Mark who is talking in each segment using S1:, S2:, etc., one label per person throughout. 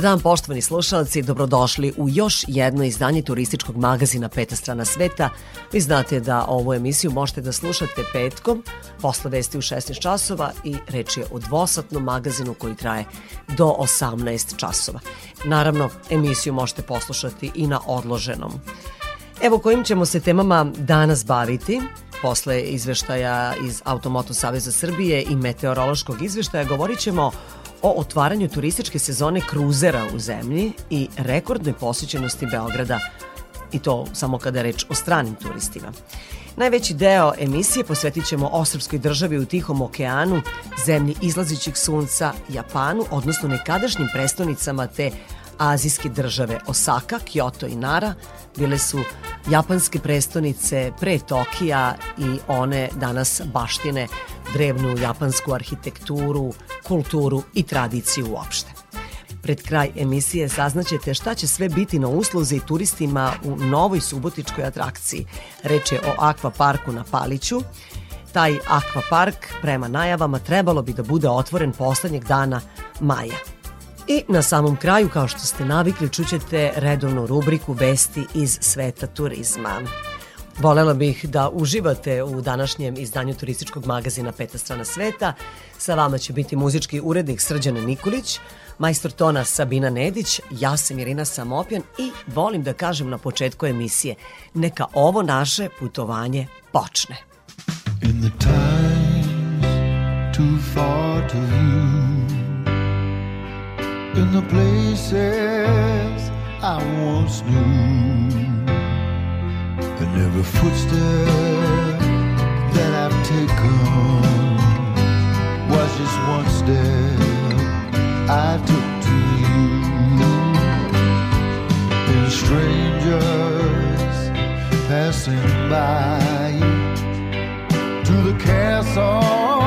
S1: Dobar dan poštovani slušalci, dobrodošli u još jedno izdanje turističkog magazina Peta strana sveta. Vi znate da ovu emisiju možete da slušate petkom, posle vesti u 16 časova i reč je o dvosatnom magazinu koji traje do 18 časova. Naravno, emisiju možete poslušati i na odloženom. Evo kojim ćemo se temama danas baviti. Posle izveštaja iz Automoto Saveza Srbije i meteorološkog izveštaja govorit ćemo o otvaranju turističke sezone kruzera u zemlji i rekordnoj posjećenosti Beograda i to samo kada je reč o stranim turistima. Najveći deo emisije posvetit ćemo osrpskoj državi u Tihom okeanu, zemlji izlazićeg sunca, Japanu, odnosno nekadašnjim prestonicama te azijske države Osaka, Kyoto i Nara bile su japanske prestonice pre Tokija i one danas baštine drevnu japansku arhitekturu, kulturu i tradiciju uopšte. Pred kraj emisije saznaćete šta će sve biti na usluzi turistima u novoj subotičkoj atrakciji. Reč je o akvaparku na Paliću. Taj akvapark, prema najavama, trebalo bi da bude otvoren poslednjeg dana maja. I na samom kraju, kao što ste navikli, čućete redovnu rubriku Vesti iz sveta turizma. Volela bih da uživate u današnjem izdanju turističkog magazina Peta strana sveta. Sa vama će biti muzički urednik Srđana Nikolić, majstor tona Sabina Nedić, ja sam Irina Samopjan i volim da kažem na početku emisije, neka ovo naše putovanje počne. In the times too far to view In the places I once knew. And every footstep that I've taken. Was just one step I took to you. And strangers passing by to the castles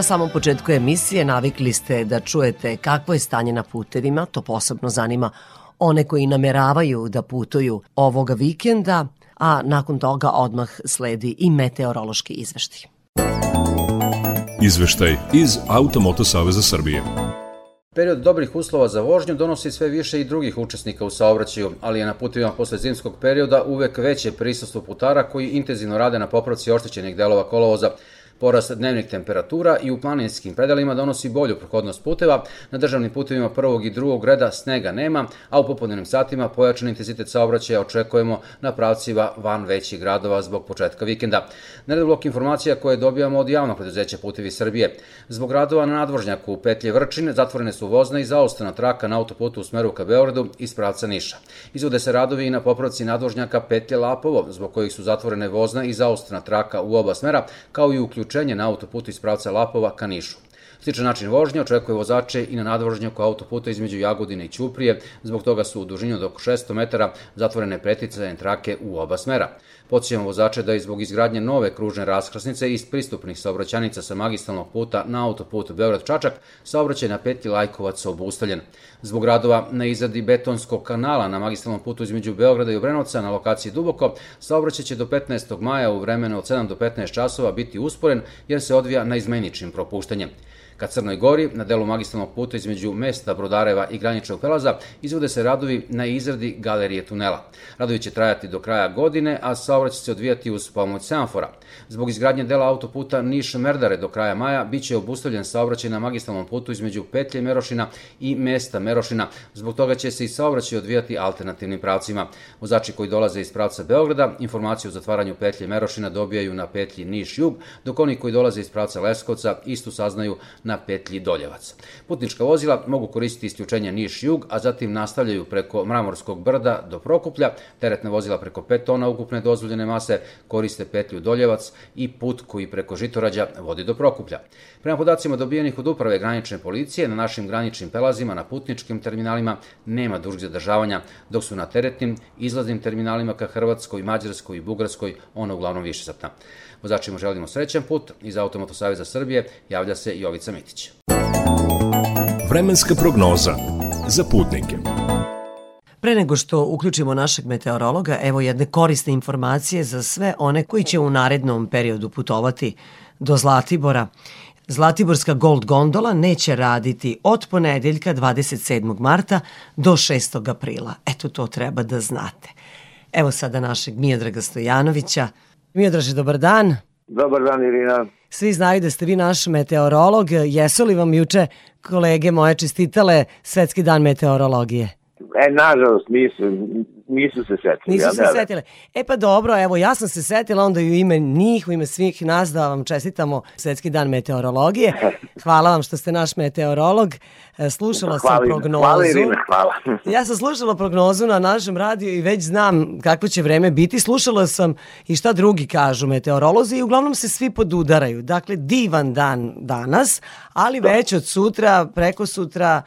S1: Na samom početku emisije navikli ste da čujete kakvo je stanje na putevima, to posebno zanima one koji nameravaju da putuju ovoga vikenda, a nakon toga odmah sledi i meteorološki izveštaj.
S2: Izveštaj iz Automoto Saveza Srbije.
S3: Period dobrih uslova za vožnju donosi sve više i drugih učesnika u saobraćaju, ali je na putovima posle zimskog perioda uvek veće prisustvo putara koji intenzivno rade na popravci oštećenih delova kolovoza, Porast dnevnih temperatura i u planinskim predalima donosi bolju prohodnost puteva. Na državnim putevima prvog i drugog reda snega nema, a u popodnevnim satima pojačan intenzitet saobraćaja očekujemo na pravcima van većih gradova zbog početka vikenda. Nered blok informacija koje dobijamo od javnog preduzeća Putevi Srbije. Zbog radova na nadvožnjaku Petlje Vrčin zatvorene su vozna i zaostana traka na autoputu u smeru ka Beogradu iz pravca Niša. Izvode se radovi i na popravci nadvožnjaka Petlje Lapovo, zbog kojih su zatvorene vozna i zaostana traka u oba smera, kao i uključ uključenje na autoputu iz pravca Lapova ka Nišu. Sličan način vožnje očekuje vozače i na nadvožnjaku autoputa između Jagodine i Ćuprije, zbog toga su u dužini od oko 600 metara zatvorene preticajne trake u oba smera. Podsjećamo vozače da je zbog izgradnje nove kružne raskrasnice iz pristupnih saobraćanica sa magistralnog puta na autoput Beograd-Čačak, saobraćaj na petlji Lajkovac obustavljen. Zbog radova na izradi betonskog kanala na magistralnom putu između Beograda i Obrenovca na lokaciji Duboko, saobraćaj će do 15. maja u vremenu od 7 do 15 časova biti usporen jer se odvija na izmeničnim propuštanjem. Ka Crnoj Gori, na delu magistralnog puta između mesta Brodareva i graničnog prelaza, izvode se radovi na izradi galerije tunela. Radovi će trajati do kraja godine, a saobraćaj će se odvijati uz pomoć semafora. Zbog izgradnje dela autoputa Niš-Merdare do kraja maja biće obustavljen saobraćaj na magistralnom putu između Petlje Merošina i mesta Merošina. Zbog toga će se i saobraćaj odvijati alternativnim pravcima. Vozači koji dolaze iz pravca Beograda informaciju o zatvaranju Petlje Merošina dobijaju na petlji Niš-Jug, dok oni koji dolaze iz pravca Leskovca istu saznaju na petlji Doljevac. Putnička vozila mogu koristiti isključenje Niš-Jug, a zatim nastavljaju preko Mramorskog brda do Prokuplja, teretne vozila preko 5 tona ukupne dozvoljene mase koriste petlju Doljevac i put koji preko Žitorađa vodi do Prokuplja. Prema podacima dobijenih od uprave granične policije, na našim graničnim prelazima na putničkim terminalima nema dužeg zadržavanja, dok su na teretnim izlaznim terminalima ka Hrvatskoj, Mađarskoj i Bugarskoj ono uglavnom više satna. Vozačima želimo srećan put. Iz Automoto Saveza Srbije javlja se Jovica Mitić.
S2: Vremenska prognoza za putnike.
S1: Pre nego što uključimo našeg meteorologa, evo jedne korisne informacije za sve one koji će u narednom periodu putovati do Zlatibora. Zlatiborska Gold Gondola neće raditi od ponedeljka 27. marta do 6. aprila. Eto to treba da znate. Evo sada našeg Mijodraga Stojanovića, Miodraže, dobar dan.
S4: Dobar dan, Irina.
S1: Svi znaju da ste vi naš meteorolog. Jesu li vam juče kolege moje čestitale Svetski dan meteorologije?
S4: E, nažalost, mislim, nisu se setili.
S1: Nisu
S4: ja,
S1: se
S4: da,
S1: setile. E pa dobro, evo ja sam se setila onda i u ime njih, u ime svih nas da vam čestitamo Svetski dan meteorologije. Hvala vam što ste naš meteorolog. E, slušala
S4: hvala,
S1: sam prognozu.
S4: Hvala Irina, hvala.
S1: ja sam slušala prognozu na našem radiju i već znam kako će vreme biti. Slušala sam i šta drugi kažu meteorolozi i uglavnom se svi podudaraju. Dakle, divan dan danas, ali već od sutra, preko sutra,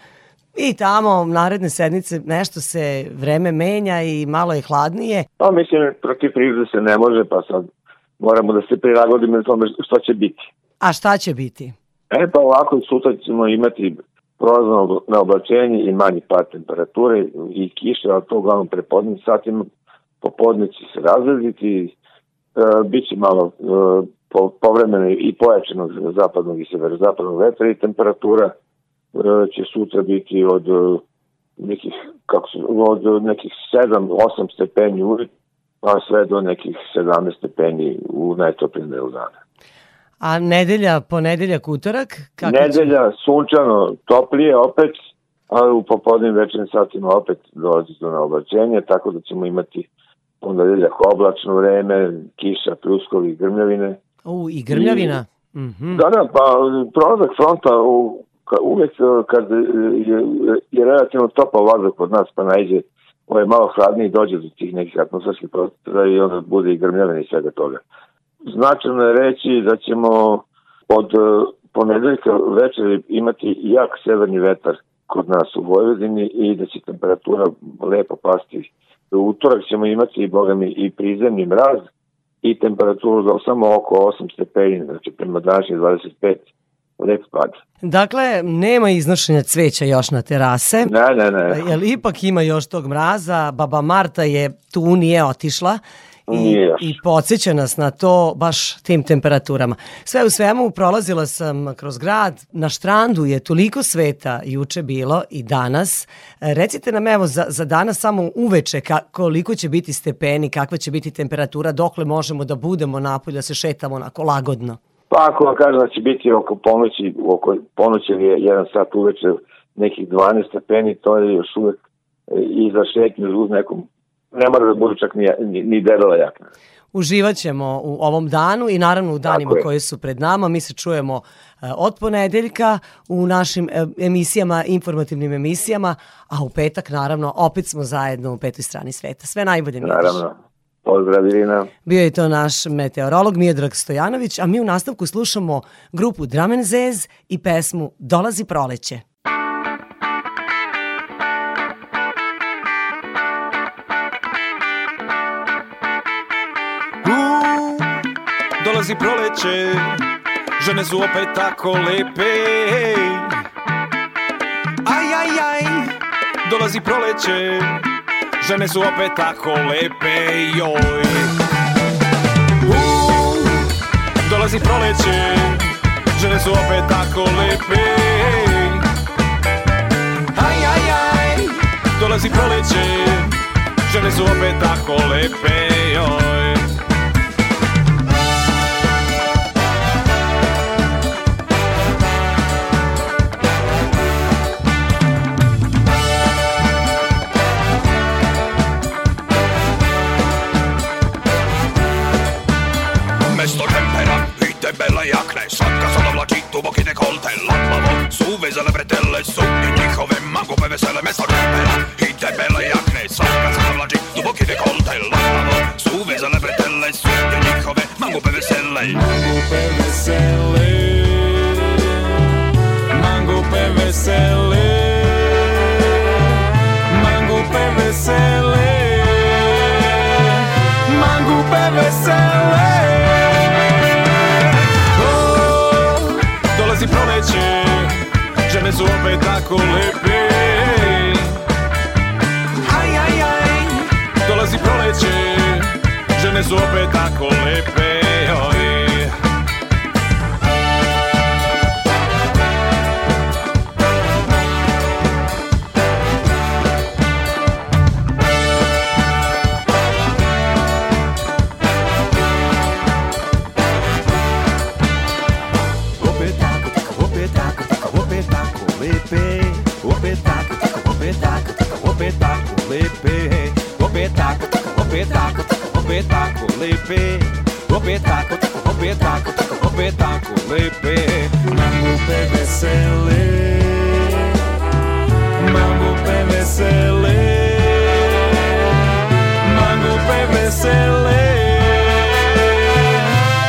S1: I tamo naredne sednice nešto se vreme menja i malo je hladnije.
S4: Pa mislim, protiv prirode se ne može, pa sad moramo da se prilagodimo na tome što će biti.
S1: A šta će biti?
S4: E pa ovako, sutra ćemo imati prolazno na oblačenje i manji pad temperature i kiše, ali to uglavnom prepodnim satima, popodne će se razrediti, e, bit će malo e, po, povremeno i pojačenog zapadnog i severozapadnog vetra i temperatura će sutra biti od e, nekih kako se, od nekih 7 8 stepeni uvijek pa sve do nekih 17 stepeni u najtoplijem delu dana.
S1: A nedelja, ponedeljak, utorak?
S4: Kako nedelja, će? sunčano, toplije opet, ali u popodnim večernim satima opet dolazi do naoblačenja, tako da ćemo imati ponedeljak oblačno vreme, kiša, pljuskovi, grmljavine.
S1: U, i grmljavina?
S4: I, mm -hmm. Da, da, pa prolazak fronta u uvek e, kad je, je relativno topao vazduh kod nas pa najde ovaj malo hladniji dođe do tih nekih atmosferskih prostora i onda bude i grmljavine i svega toga. Značajno je reći da ćemo od e, ponedeljka večeri imati jak severni vetar kod nas u Vojvodini i da će temperatura lepo pasti. U utorak ćemo imati, boga mi, i prizemni mraz i temperaturu za samo oko 8 stepeni, znači prema današnje 25 lep pad.
S1: Dakle, nema iznošenja cveća još na terase.
S4: Ne, ne, ne.
S1: Jel ipak ima još tog mraza? Baba Marta je tu, nije otišla. I,
S4: Nije.
S1: I podsjeća nas na to baš tim temperaturama. Sve u svemu prolazila sam kroz grad, na štrandu je toliko sveta juče bilo i danas. E, Recite nam evo za, za danas samo uveče ka, koliko će biti stepeni, kakva će biti temperatura, dokle možemo da budemo napolje, da se šetamo onako lagodno.
S4: Pa ako vam kažem da će biti oko ponoći, oko ponoći ili je jedan sat uveče nekih 12 stepeni, to je još uvek e, i za šetnju uz nekom, ne mora da bude čak ni, ni, ni debela jakna.
S1: Uživat ćemo u ovom danu i naravno u danima koji su pred nama. Mi se čujemo e, od ponedeljka u našim e, emisijama, informativnim emisijama, a u petak naravno opet smo zajedno u petoj strani sveta. Sve najbolje mi
S4: Naravno. Pozdrav Irina.
S1: Bio je to naš meteorolog Miodrag Stojanović, a mi u nastavku slušamo grupu Dramen Zez i pesmu Dolazi proleće.
S5: Dolazi proleće, žene su opet tako lepe. Aj, aj, aj, dolazi proleće, žene su opet tako lepe. Joj. U, dolazi proleće, žene su opet tako lepe. Aj, aj, aj, dolazi proleće, žene su opet tako lepe.
S6: Lapavo su vezale bretele Suknje njihove mangupe
S5: tako lepe. Aj, aj, aj. Dolazi proleće Žene su opet tako lepe lepe. Opet tako, tako, opet tako, tako, opet tako lepe Mangupe vesele Mangupe vesele Mangupe vesele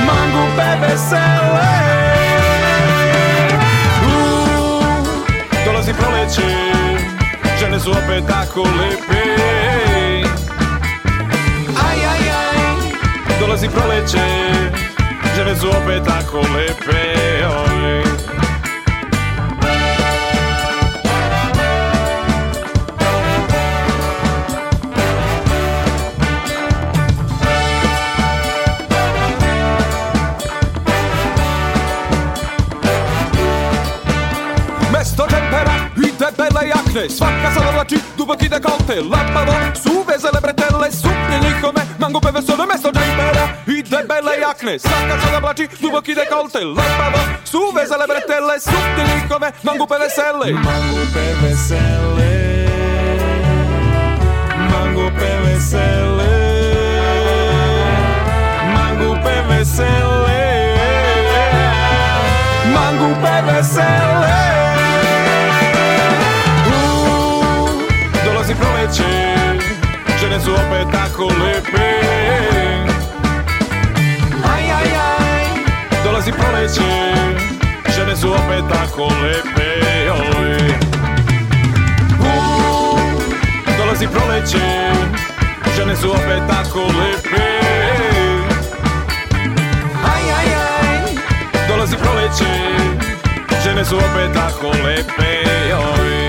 S5: Mangupe vesele U, Dolazi proleće Žene su opet tako lepe Dolazi proleće Žene su opet tako lepe oj. Jakne Svaka sada vlači duboki dekolte Lapavo su vezele bretele Suknje njihove mangupe vesele Mesto tempera i debele jakne Svaka sada vlači duboki dekolte Lapavo su vezele bretele Suknje njihove mangupe vesele Mangupe vesele Mangupe vesele Mangupe vesele Mangupe vesele Žene su opet tako lepe Aj, aj, aj Dolazi proleće Žene su opet tako lepe oj. U, Dolazi proleće Žene su opet tako lepe Aj, aj, aj Dolazi proleće žene su opet tako lepe joj.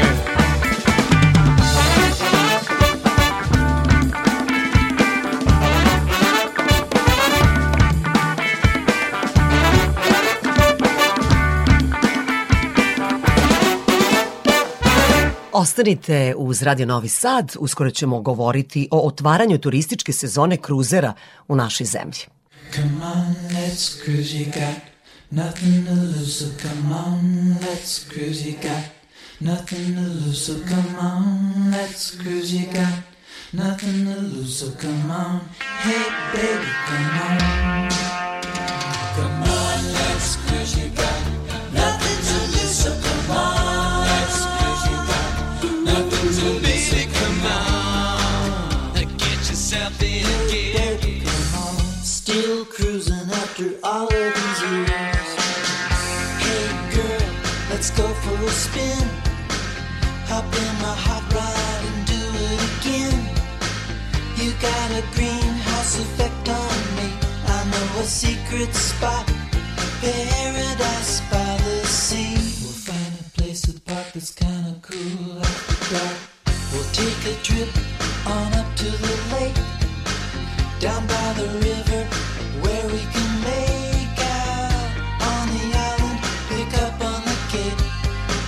S7: Ostanite uz Radio Novi Sad, uskoro ćemo govoriti o otvaranju turističke sezone kruzera u našoj zemlji. Come on, let's cruise, you got nothing to lose, so come on, let's cruise, you got nothing to lose, so come on, let's cruise, you got nothing to lose, so come on, hey baby, come on. Come on, got a greenhouse effect on me. I know a secret spot, paradise by the sea. We'll find a place to park that's kinda cool after dark. We'll take a trip on up to the lake, down by the river where we can make out on the island. Pick up on the cape,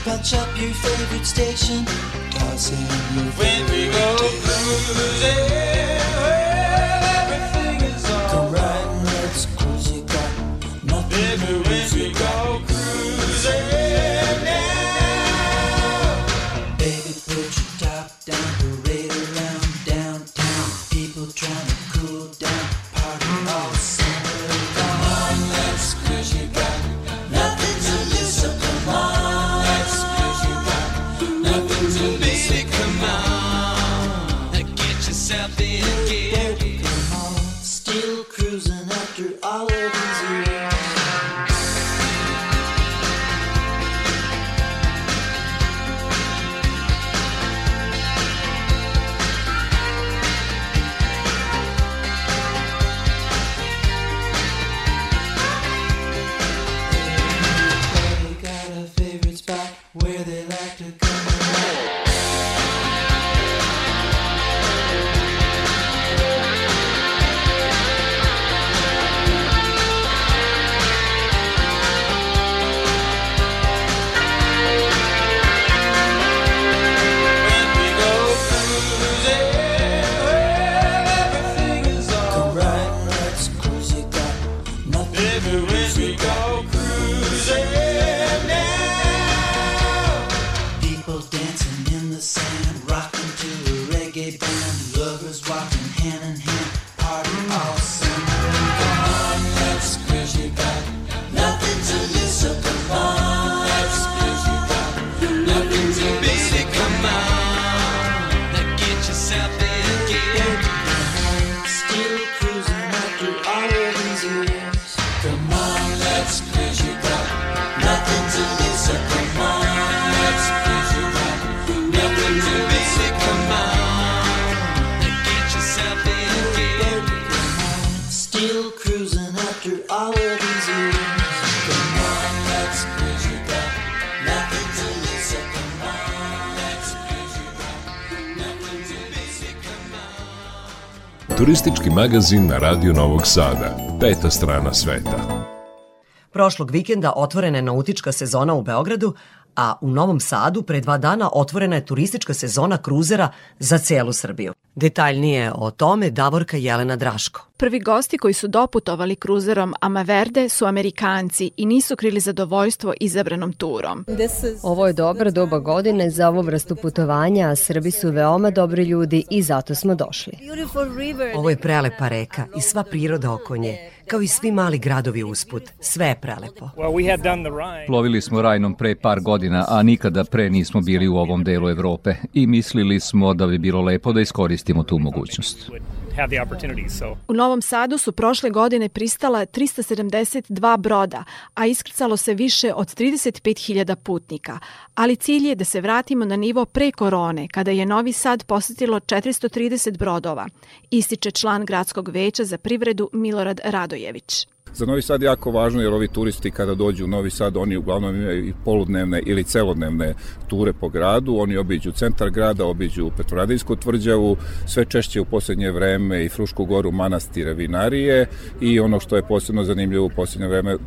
S7: punch up your favorite station, toss in your when we go cruising.
S8: Magazin na Radio Novog Sada. Peta strana sveta.
S7: Prošlog vikenda otvorena je nautička sezona u Beogradu, a u Novom Sadu pre dva dana otvorena je turistička sezona kruzera za celu Srbiju. Detaljnije o tome Davorka Jelena Draško.
S9: Prvi gosti koji su doputovali kruzerom Amaverde su Amerikanci i nisu krili zadovoljstvo izabranom turom.
S10: Ovo je dobra doba godine za ovu vrstu putovanja, a Srbi su veoma dobri ljudi i zato smo došli.
S7: Ovo je prelepa reka i sva priroda oko nje, kao i svi mali gradovi usput. Sve je prelepo.
S11: Plovili smo rajnom pre par godina, a nikada pre nismo bili u ovom delu Evrope i mislili smo da bi bilo lepo da iskoristimo tu mogućnost.
S9: U Novom Sadu su prošle godine pristala 372 broda, a iskrcalo se više od 35.000 putnika. Ali cilj je da se vratimo na nivo pre korone, kada je Novi Sad posetilo 430 brodova, ističe član Gradskog veća za privredu Milorad Radojević.
S12: Za Novi Sad je jako važno jer ovi turisti kada dođu u Novi Sad, oni uglavnom imaju i poludnevne ili celodnevne ture po gradu, oni obiđu centar grada, obiđu Petroradijsku tvrđavu, sve češće u poslednje vreme i Frušku goru, manastire, vinarije i ono što je posebno zanimljivo u poslednje vreme, e,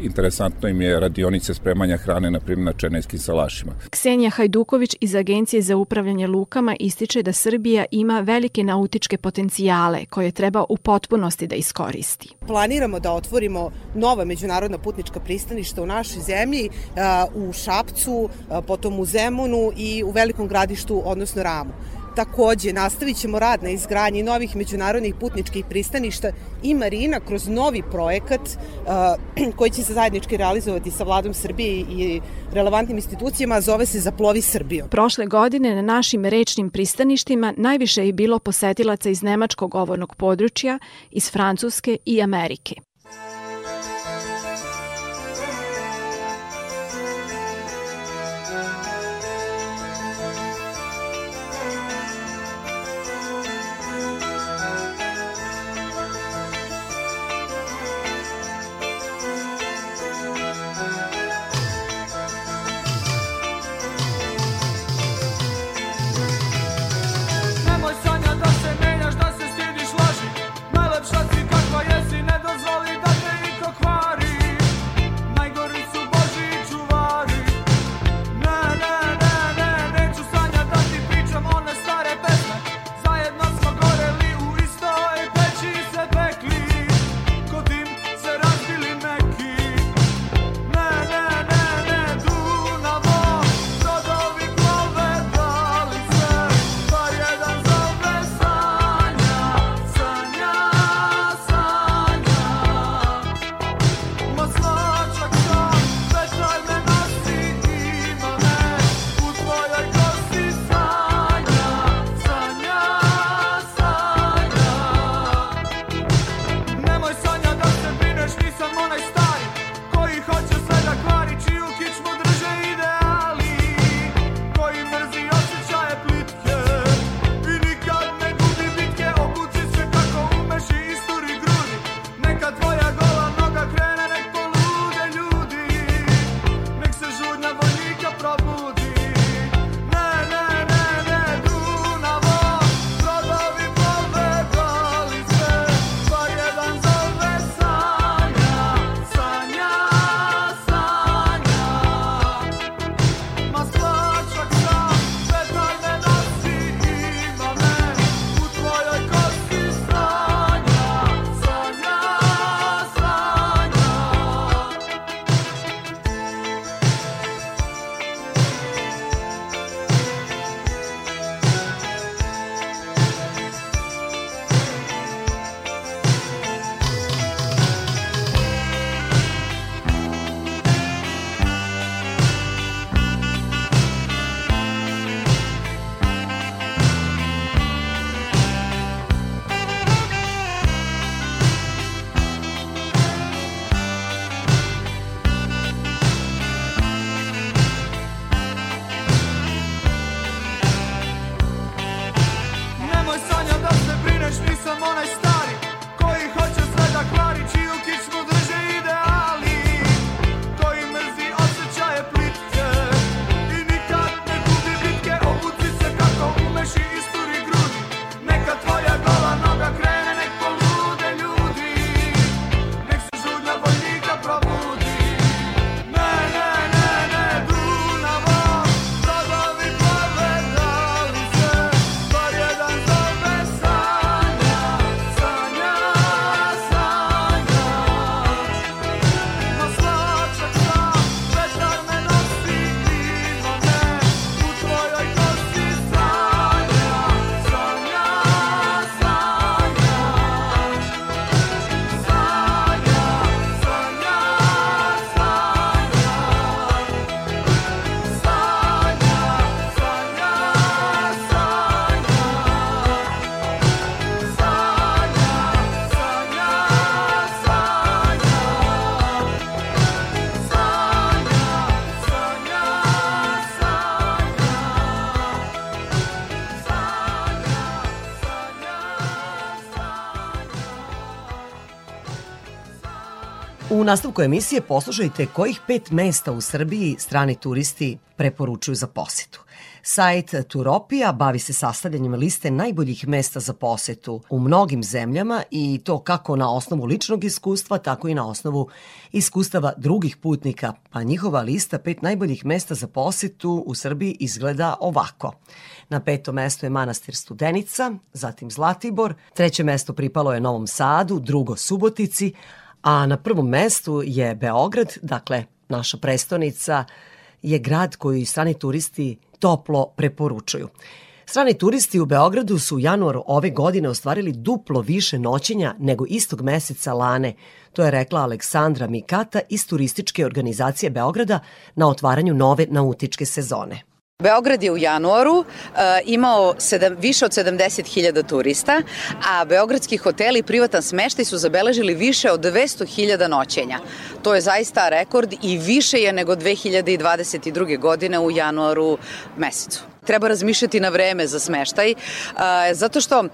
S12: interesantno im je radionice spremanja hrane, na primjer na čenejskim salašima.
S9: Ksenija Hajduković iz Agencije za upravljanje lukama ističe da Srbija ima velike nautičke potencijale koje treba u potpunosti da iskoristi.
S13: Planiramo da otvorimo nova međunarodna putnička pristaništa u našoj zemlji, u Šapcu, potom u Zemunu i u velikom gradištu, odnosno Ramu. Takođe, nastavit ćemo rad na izgradnji novih međunarodnih putničkih pristaništa i marina kroz novi projekat uh, koji će se zajednički realizovati sa vladom Srbije i relevantnim institucijama, zove se Zaplovi Srbiju.
S9: Prošle godine na našim rečnim pristaništima najviše je bilo posetilaca iz nemačkog govornog područja, iz Francuske i Amerike.
S1: U nastavku emisije poslušajte kojih pet mesta u Srbiji strani turisti preporučuju za posetu. Sajt Turopija bavi se sastavljanjem liste najboljih mesta za posetu u mnogim zemljama i to kako na osnovu ličnog iskustva, tako i na osnovu iskustava drugih putnika, pa njihova lista pet najboljih mesta za posetu u Srbiji izgleda ovako. Na petom mestu je manastir Studenica, zatim Zlatibor, treće mesto pripalo je Novom Sadu, drugo Subotici, a na prvom mestu je Beograd, dakle naša prestonica, je grad koji strani turisti toplo preporučuju. Strani turisti u Beogradu su u januaru ove godine ostvarili duplo više noćenja nego istog meseca lane. To je rekla Aleksandra Mikata iz turističke organizacije Beograda na otvaranju nove nautičke sezone.
S14: Beograd je u januaru uh, imao sedam, više od 70.000 turista, a beogradski hoteli i privatan smeštaj su zabeležili više od 200.000 noćenja. To je zaista rekord i više je nego 2022. godine u januaru mesecu treba razmišljati na vreme za smeštaj, zato što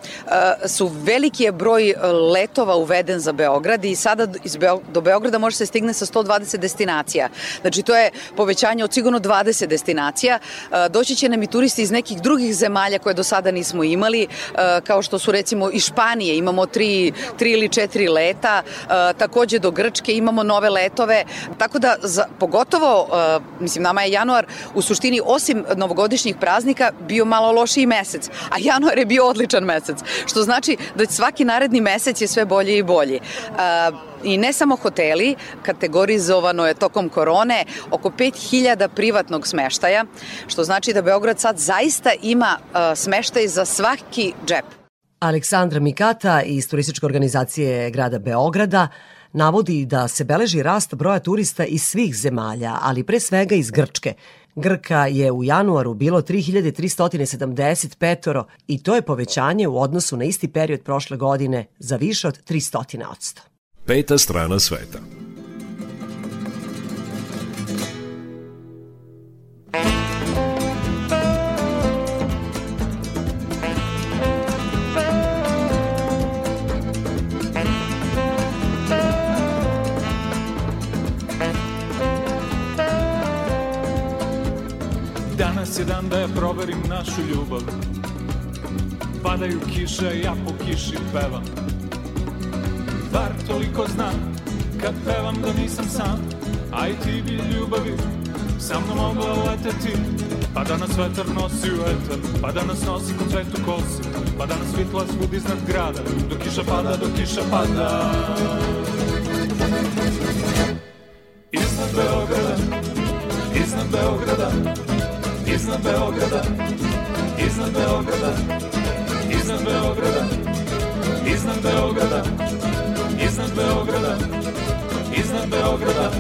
S14: su veliki je broj letova uveden za Beograd i sada iz do Beograda može se stigne sa 120 destinacija. Znači to je povećanje od sigurno 20 destinacija. Doći će nam i turisti iz nekih drugih zemalja koje do sada nismo imali, kao što su recimo i Španije, imamo tri, tri ili četiri leta, takođe do Grčke imamo nove letove, tako da za, pogotovo, mislim nama je januar u suštini osim novogodišnjih praznika praznika bio malo lošiji mesec, a januar je bio odličan mesec, što znači da svaki naredni mesec je sve bolji i bolji. I ne samo hoteli, kategorizovano je tokom korone oko 5000 privatnog smeštaja, što znači da Beograd sad zaista ima smeštaj za svaki džep.
S1: Aleksandra Mikata iz turističke organizacije grada Beograda navodi da se beleži rast broja turista iz svih zemalja, ali pre svega iz Grčke, Grka je u januaru bilo 3375 i to je povećanje u odnosu na isti period prošle godine za više od 300 odsto.
S2: Peta strana sveta.
S15: Je dan da ja proverim našu ljubav. Padaju kiše, ja po kiši pevam. Bar toliko znam, kad pevam da nisam sam. A i ti bi ljubavi sa mnom mogla leteti. Pa da nas vetar nosi u etar Pa da nas nosi kod svetu kosi Pa da nas svitla svud iznad grada Dok kiša pada, dok kiša pada. Iznad Beograda Iznad Beograda Iznad Beograda, iznad Beograda, iznad Beograda, iznad Beograda, iznad Beograda, iznad Beograda.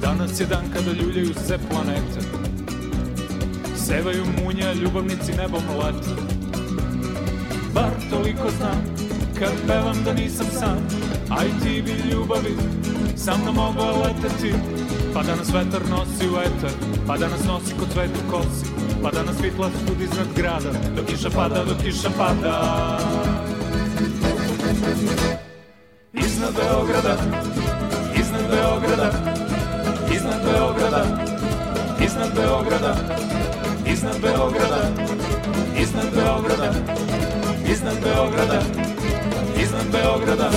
S15: Danas je dan kada ljuljaju se planete Sevaju munja, ljubavnici nebom lete Bar toliko znam Kad pevam da nisam sam. A i ti bi ljubavi Sa mnom mogla leteti. Pa da nas vetar nosi u eter Pa da nas nosi kod cvetu kosi. Pa da nas vitla stud iznad grada Dok kiša pada, dok kiša pada. Iznad Beograda Iznad Beograda Iznad Beograda Iznad Beograda Iznad Beograda, iznad Beograda, iznad Beograda, iznad Beograda.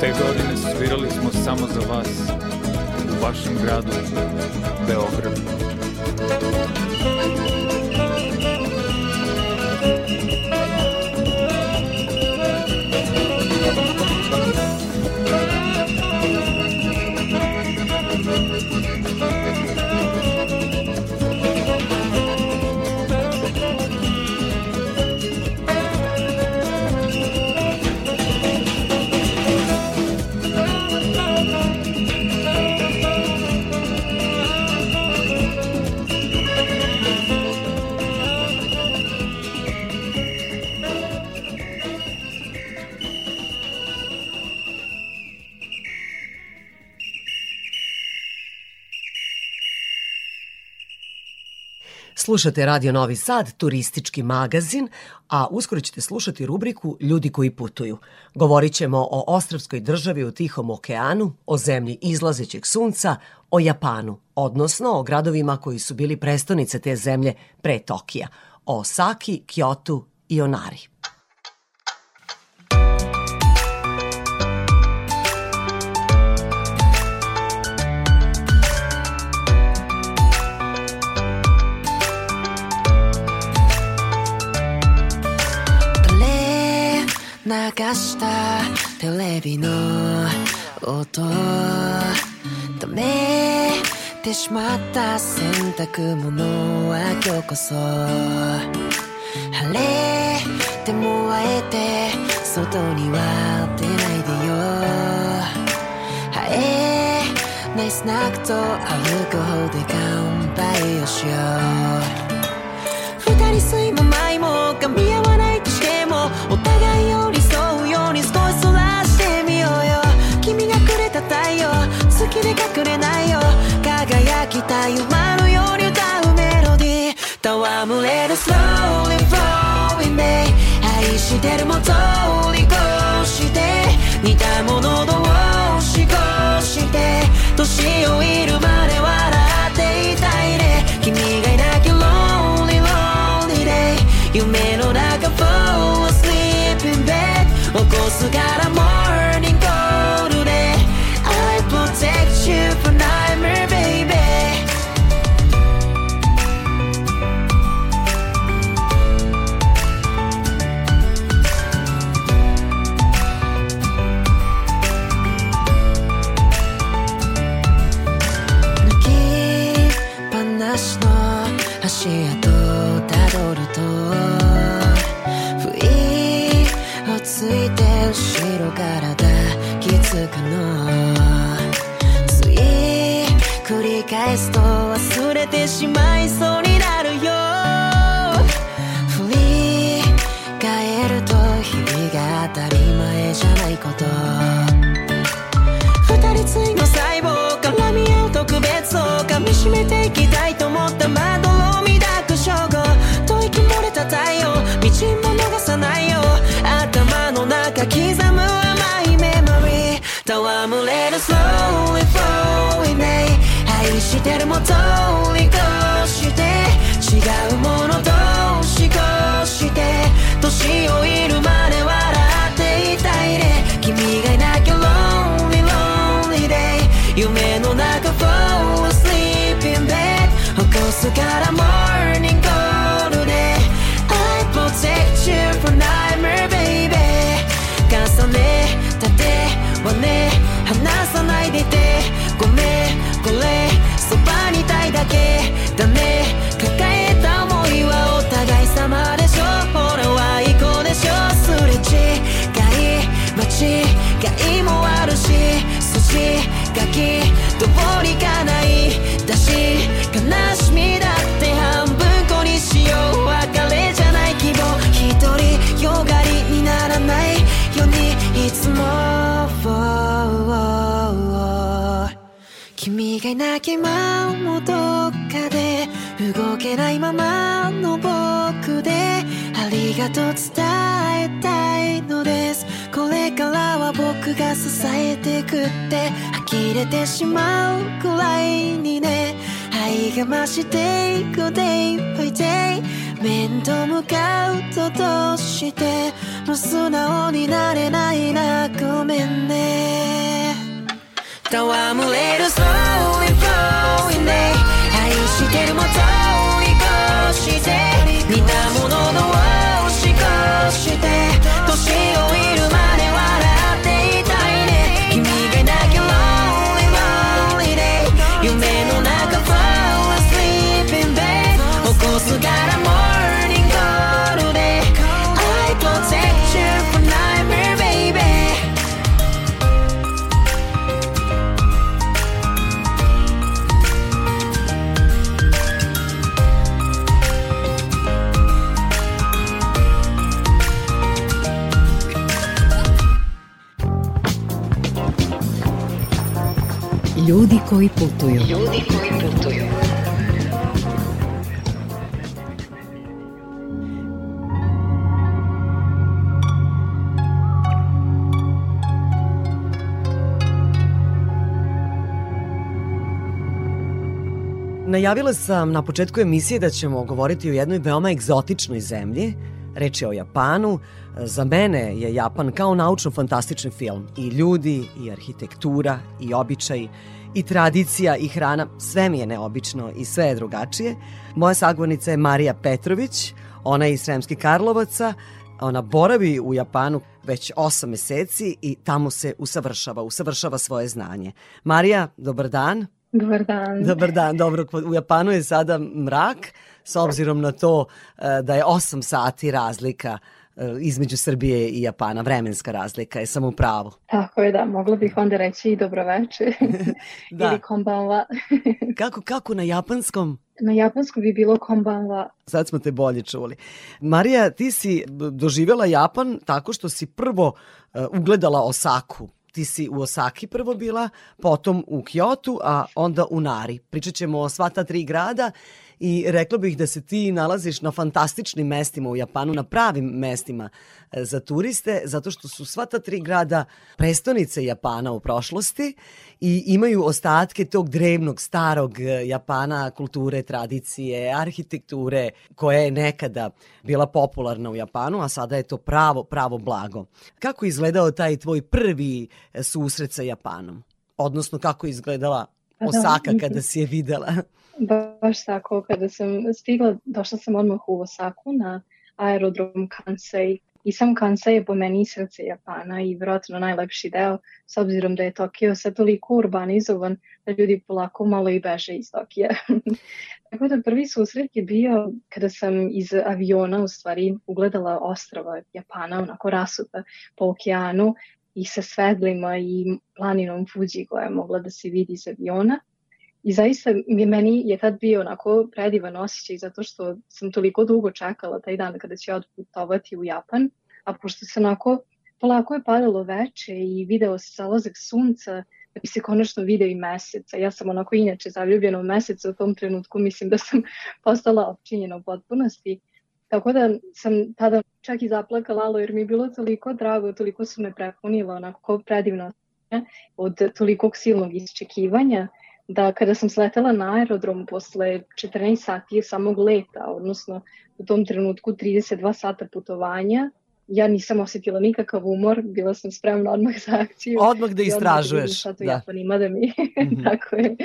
S15: Te godine svirali smo samo za vas u vašem gradu, Beogradu.
S1: Slušate Radio Novi Sad, turistički magazin, a uskoro ćete slušati rubriku Ljudi koji putuju. Govorit ćemo o ostravskoj državi u Tihom okeanu, o zemlji izlazećeg sunca, o Japanu, odnosno o gradovima koji su bili prestonice te zemlje pre Tokija, o Saki, Kyotu i Onari.
S16: 流したテレビの音止めてしまった洗濯物は今日こそ。晴れても会えて外には出ないでよ。ハエないスナックとアルコールで乾杯をしよう。二人睡魔前も噛み合わないとしても隠れないよ。輝きたい馬のように歌うメロディー。戯れる slowly flowing day 愛してるも通り越して。似たもの同士越して。年をいるまで笑っていたいね。君がいなきゃ lonely lonely day 夢の中 fall asleep in bed 起こすから morning
S1: Najavila sam na početku emisije da ćemo govoriti o jednoj veoma egzotičnoj zemlji. Reč je o Japanu. Za mene je Japan kao naučno-fantastični film. I ljudi, i arhitektura, i običaj, i tradicija, i hrana. Sve mi je neobično i sve je drugačije. Moja sagovornica je Marija Petrović. Ona je iz Sremskih Karlovaca. Ona boravi u Japanu već 8 meseci i tamo se usavršava, usavršava svoje znanje. Marija, dobar dan.
S17: Dobar dan.
S1: Dobar dan, dobro. U Japanu je sada mrak, s obzirom na to e, da je 8 sati razlika e, između Srbije i Japana, vremenska razlika, je samo u pravu.
S17: Tako je, da, mogla bih onda reći i dobroveče
S1: Da.
S17: ili konbanwa.
S1: Kako, kako na japanskom?
S17: Na japanskom bi bilo konbanwa.
S1: Sad smo te bolje čuli. Marija, ti si doživjela Japan tako što si prvo e, ugledala Osaku. Ti si u Osaki prvo bila, potom u Kyotu, a onda u Nari. Pričat ćemo o sva ta tri grada i rekla bih da se ti nalaziš na fantastičnim mestima u Japanu, na pravim mestima e, za turiste, zato što su sva ta tri grada prestonice Japana u prošlosti i imaju ostatke tog drevnog, starog e, Japana, kulture, tradicije, arhitekture, koja je nekada bila popularna u Japanu, a sada je to pravo, pravo blago. Kako je izgledao taj tvoj prvi e, susret sa Japanom? Odnosno, kako je izgledala
S17: Pa da,
S1: Osaka kada si je videla?
S17: Baš tako, kada sam stigla, došla sam odmah u Osaku na aerodrom Kansai. I sam Kansai je po meni srce Japana i vjerojatno najlepši deo, s obzirom da je Tokio sad toliko urbanizovan da ljudi polako malo i beže iz Tokija. Tako da prvi susret je bio kada sam iz aviona u stvari ugledala ostrava Japana, onako rasuta po okeanu i sa svedlima i planinom Fuji koja je mogla da se vidi iz aviona. I zaista mi meni je tad bio onako predivan osjećaj zato što sam toliko dugo čekala taj dan kada ću odputovati u Japan, a pošto se onako polako je padalo veče i video se zalazak sunca, da bi se konačno video i mesec. A ja sam onako inače zaljubljena u mesec, u tom trenutku mislim da sam postala opčinjena u potpunosti. Tako da sam tada čak i zaplakala, jer mi je bilo toliko drago, toliko su me prepunila onako predivno od tolikog silnog iščekivanja, da kada sam sletela na aerodrom posle 14 sati samog leta, odnosno u tom trenutku 32 sata putovanja, ja nisam osetila nikakav umor, bila sam spremna odmah za akciju.
S1: Odmah da
S17: i odmah
S1: istražuješ,
S17: vidim šta to
S1: da.
S17: Japan ima da mi,
S1: Mhm.
S17: tako je.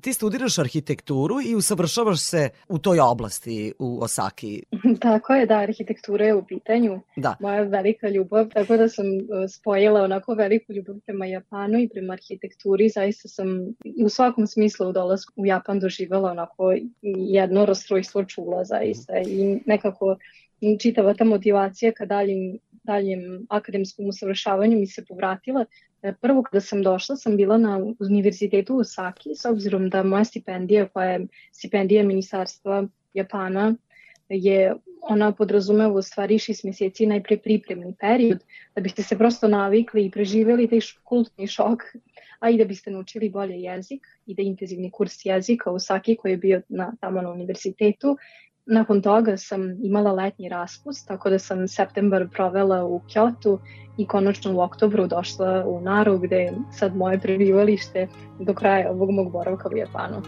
S1: Ti studiraš arhitekturu i usavršavaš se u toj oblasti u Osaki.
S17: Tako je, da, arhitektura je u pitanju.
S1: Da.
S17: Moja velika ljubav, tako da sam uh, spojila onako veliku ljubav prema Japanu i prema arhitekturi. Zaista sam i u svakom smislu u dolasku u Japan doživjela onako jedno rastrojstvo čula zaista i nekako čitava ta motivacija ka daljim, daljem akademskom usavršavanju mi se povratila. E, Prvo kada sam došla sam bila na univerzitetu u Osaki s obzirom da moja stipendija koja je stipendija ministarstva Japana je ona podrazumeva u stvari šest mjeseci najpre pripremni period da biste se prosto navikli i preživjeli taj kulturni šok, a i da biste naučili bolje jezik i da intenzivni kurs jezika u Saki koji je bio na, tamo na univerzitetu. Nakon toga sam imala letnji raspust, tako da sam septembar provela u Kyoto i konačno u oktobru došla u Naru gde je sad moje prebivalište do kraja ovog mog boravka u Japanu.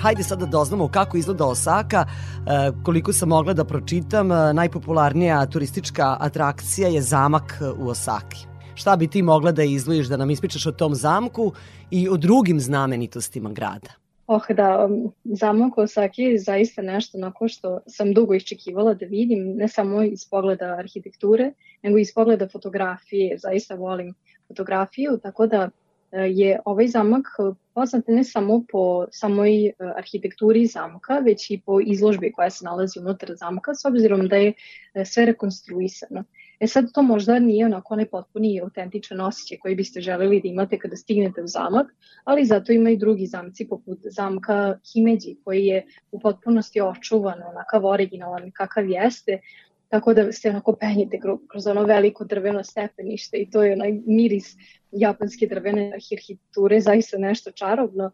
S1: Hajde sad da doznamo kako izgleda Osaka, e, koliko sam mogla da pročitam, e, najpopularnija turistička atrakcija je zamak u Osaki. Šta bi ti mogla da izdvojiš da nam ispričaš o tom zamku i o drugim znamenitostima grada?
S17: Oh da, um, zamak Osaki je zaista nešto onako što sam dugo iščekivala da vidim, ne samo iz pogleda arhitekture, nego iz pogleda fotografije. Zaista volim fotografiju, tako da e, je ovaj zamak poznat ne samo po samoj e, arhitekturi zamka, već i po izložbi koja se nalazi unutar zamka, s obzirom da je e, sve rekonstruisano. E sad to možda nije onako onaj potpuni i autentičan osjećaj koji biste želeli da imate kada stignete u zamak, ali zato ima i drugi zamci poput zamka Himeji koji je u potpunosti očuvan, onakav originalan kakav jeste, tako da se onako penjete kro- kroz ono veliko drveno stepenište i to je onaj miris japanske drvene arhitekture, zaista nešto čarobno.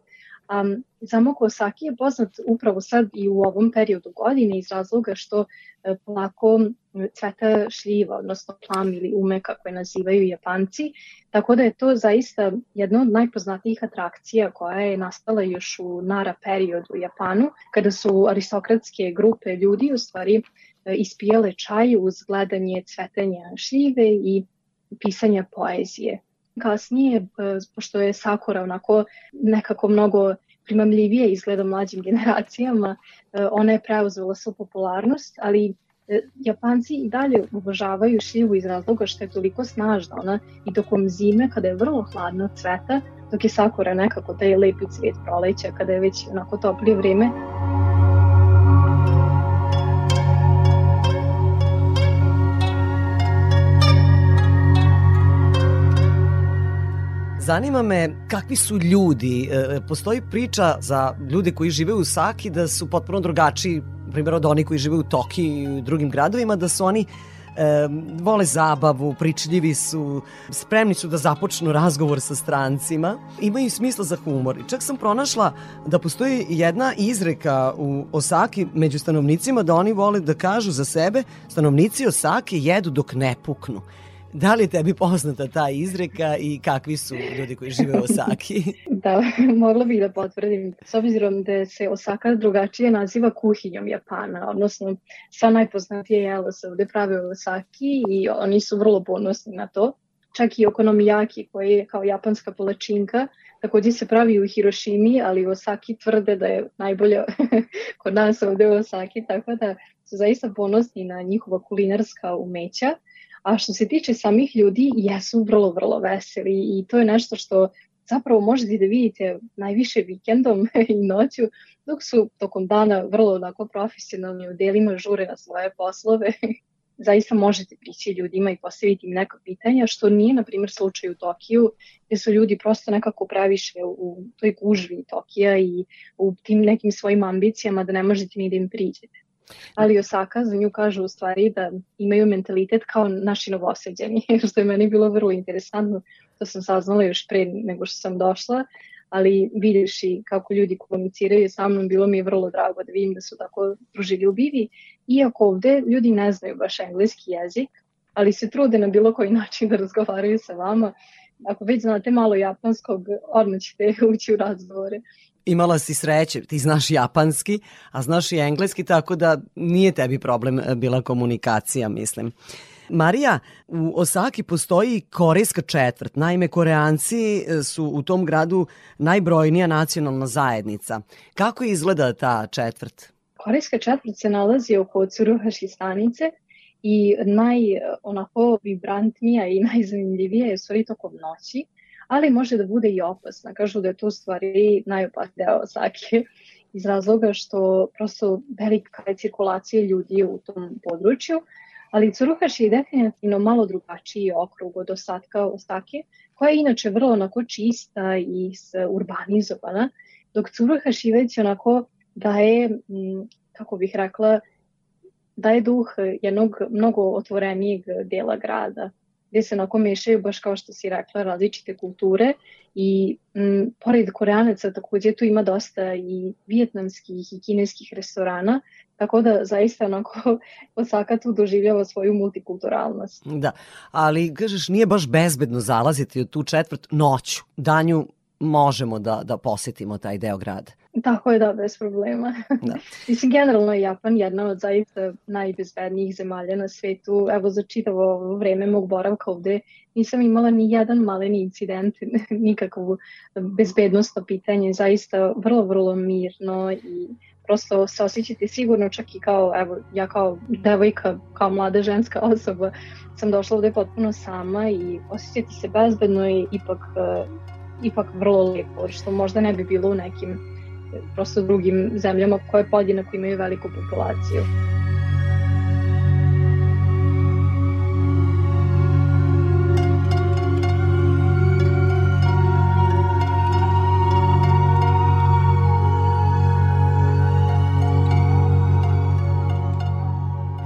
S17: Um, zamak Osaki je poznat upravo sad i u ovom periodu godine iz razloga što e, polako cveta šljiva, odnosno plam ili ume kako je nazivaju japanci, tako da je to zaista jedna od najpoznatijih atrakcija koja je nastala još u Nara periodu u Japanu, kada su aristokratske grupe ljudi u stvari e, ispijale čaj uz gledanje cvetanja šljive i pisanja poezije. Kasnije, e, pošto je Sakura onako nekako mnogo primamljivije izgleda mlađim generacijama, e, ona je preuzela svu popularnost, ali e, Japanci i dalje uvažavaju šljivu iz razloga što je toliko snažna ona i tokom zime kada je vrlo hladno cveta, dok je sakura nekako taj lepi cvijet proleća kada je već onako toplije vreme.
S1: Zanima me kakvi su ljudi. E, postoji priča za ljude koji žive u Saki da su potpuno drugačiji, primjer od oni koji žive u Toki i u drugim gradovima, da su oni e, vole zabavu, pričljivi su, spremni su da započnu razgovor sa strancima, imaju smisla za humor. I čak sam pronašla da postoji jedna izreka u Osaki među stanovnicima da oni vole da kažu za sebe stanovnici Osaki jedu dok ne puknu. Da li tebi poznata ta izreka i kakvi su ljudi koji žive u Osaki?
S17: da, mogla bih da potvrdim. S obzirom da se Osaka drugačije naziva kuhinjom Japana, odnosno sva najpoznatije jela se ovde prave u Osaki i oni su vrlo ponosni na to. Čak i okonomijaki koji je kao japanska polačinka takođe se pravi u Hirošimi, ali u Osaki tvrde da je najbolja kod nas ovde u Osaki, tako da su zaista ponosni na njihova kulinarska umeća. A što se tiče samih ljudi, jesu vrlo, vrlo veseli i to je nešto što zapravo možete da vidite najviše vikendom i noću, dok su tokom dana vrlo onako profesionalni u delima žure na svoje poslove. Zaista možete prići ljudima i postaviti im neka pitanja, što nije, na primjer, slučaj u Tokiju, gde su ljudi prosto nekako previše u toj gužvi Tokija i u tim nekim svojim ambicijama da ne možete ni da im priđete ali Osaka za nju kažu u stvari da imaju mentalitet kao naši novoseđeni, što je meni bilo vrlo interesantno, to sam saznala još pre nego što sam došla, ali vidiš i kako ljudi komuniciraju. Sa mnom, bilo mi je vrlo drago da vidim da su tako druželjubivi, iako ovde ljudi ne znaju baš engleski jezik, ali se trude na bilo koji način da razgovaraju sa vama. Ako već znate malo japanskog, odmah ćete ući u razgovore
S1: imala si sreće, ti znaš japanski, a znaš i engleski, tako da nije tebi problem e, bila komunikacija, mislim. Marija, u Osaki postoji korejska četvrt. Naime, koreanci e, su u tom gradu najbrojnija nacionalna zajednica. Kako izgleda ta četvrt?
S17: Korejska četvrt se nalazi oko Tsuruhashi stanice i naj onako vibrantnija i najzanimljivija je stvari tokom noći ali može da bude i opasna. Kažu da je to stvari najopasniji deo Osake iz razloga što prosto velika je cirkulacija ljudi u tom području, ali Curuhaš je definitivno malo drugačiji okrug od ostatka Osake, koja je inače vrlo onako čista i urbanizovana, dok Curuhaš je već onako daje, kako bih rekla, daje duh jednog mnogo otvorenijeg dela grada gde se onako mešaju, baš kao što si rekla, različite kulture i m, pored koreanaca takođe tu ima dosta i vijetnamskih i kineskih restorana, tako da zaista onako Osaka tu doživljava svoju multikulturalnost.
S1: Da, ali kažeš nije baš bezbedno zalaziti u tu četvrt noću, danju možemo da, da posetimo taj deo grada.
S17: Tako je, da, bez problema. Da. Mislim, generalno je Japan jedna od zaista najbezbednijih zemalja na svetu. Evo, za čitavo vreme mog boravka ovde nisam imala ni jedan maleni incident, nikakvo bezbednostno pitanje. Zaista vrlo, vrlo mirno i prosto se osjećate sigurno čak i kao, evo, ja kao devojka, kao mlada ženska osoba sam došla ovde potpuno sama i osjećati se bezbedno i ipak ipak vrlo lepo, što možda ne bi bilo u nekim prosto drugim zemljama koje podjednako imaju veliku populaciju.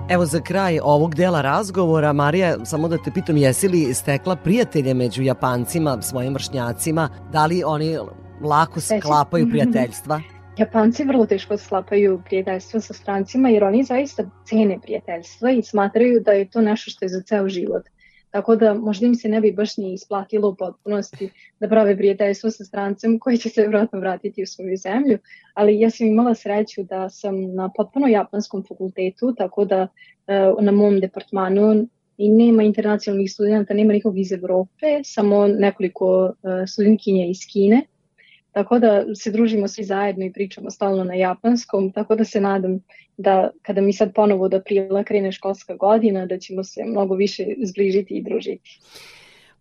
S1: Evo za kraj ovog dela razgovora, Marija, samo da te pitam, jesi li stekla prijatelje među Japancima, svojim vršnjacima? Da li oni
S18: lako sklapaju prijateljstva?
S17: Japanci vrlo teško sklapaju prijateljstva sa strancima jer oni zaista cene prijateljstva i smatraju da je to nešto što je za ceo život. Tako da možda im se ne bi baš ni isplatilo u potpunosti da prave prijateljstvo sa strancem koji će se vjerojatno vratiti u svoju zemlju, ali ja sam imala sreću da sam na potpuno japanskom fakultetu, tako da uh, na mom departmanu i nema internacionalnih studenta, nema nikog iz Evrope, samo nekoliko uh, studentkinja iz Kine Tako da se družimo svi zajedno i pričamo stalno na japanskom, tako da se nadam da kada mi sad ponovo do aprila krene školska godina, da ćemo se mnogo više zbližiti i družiti.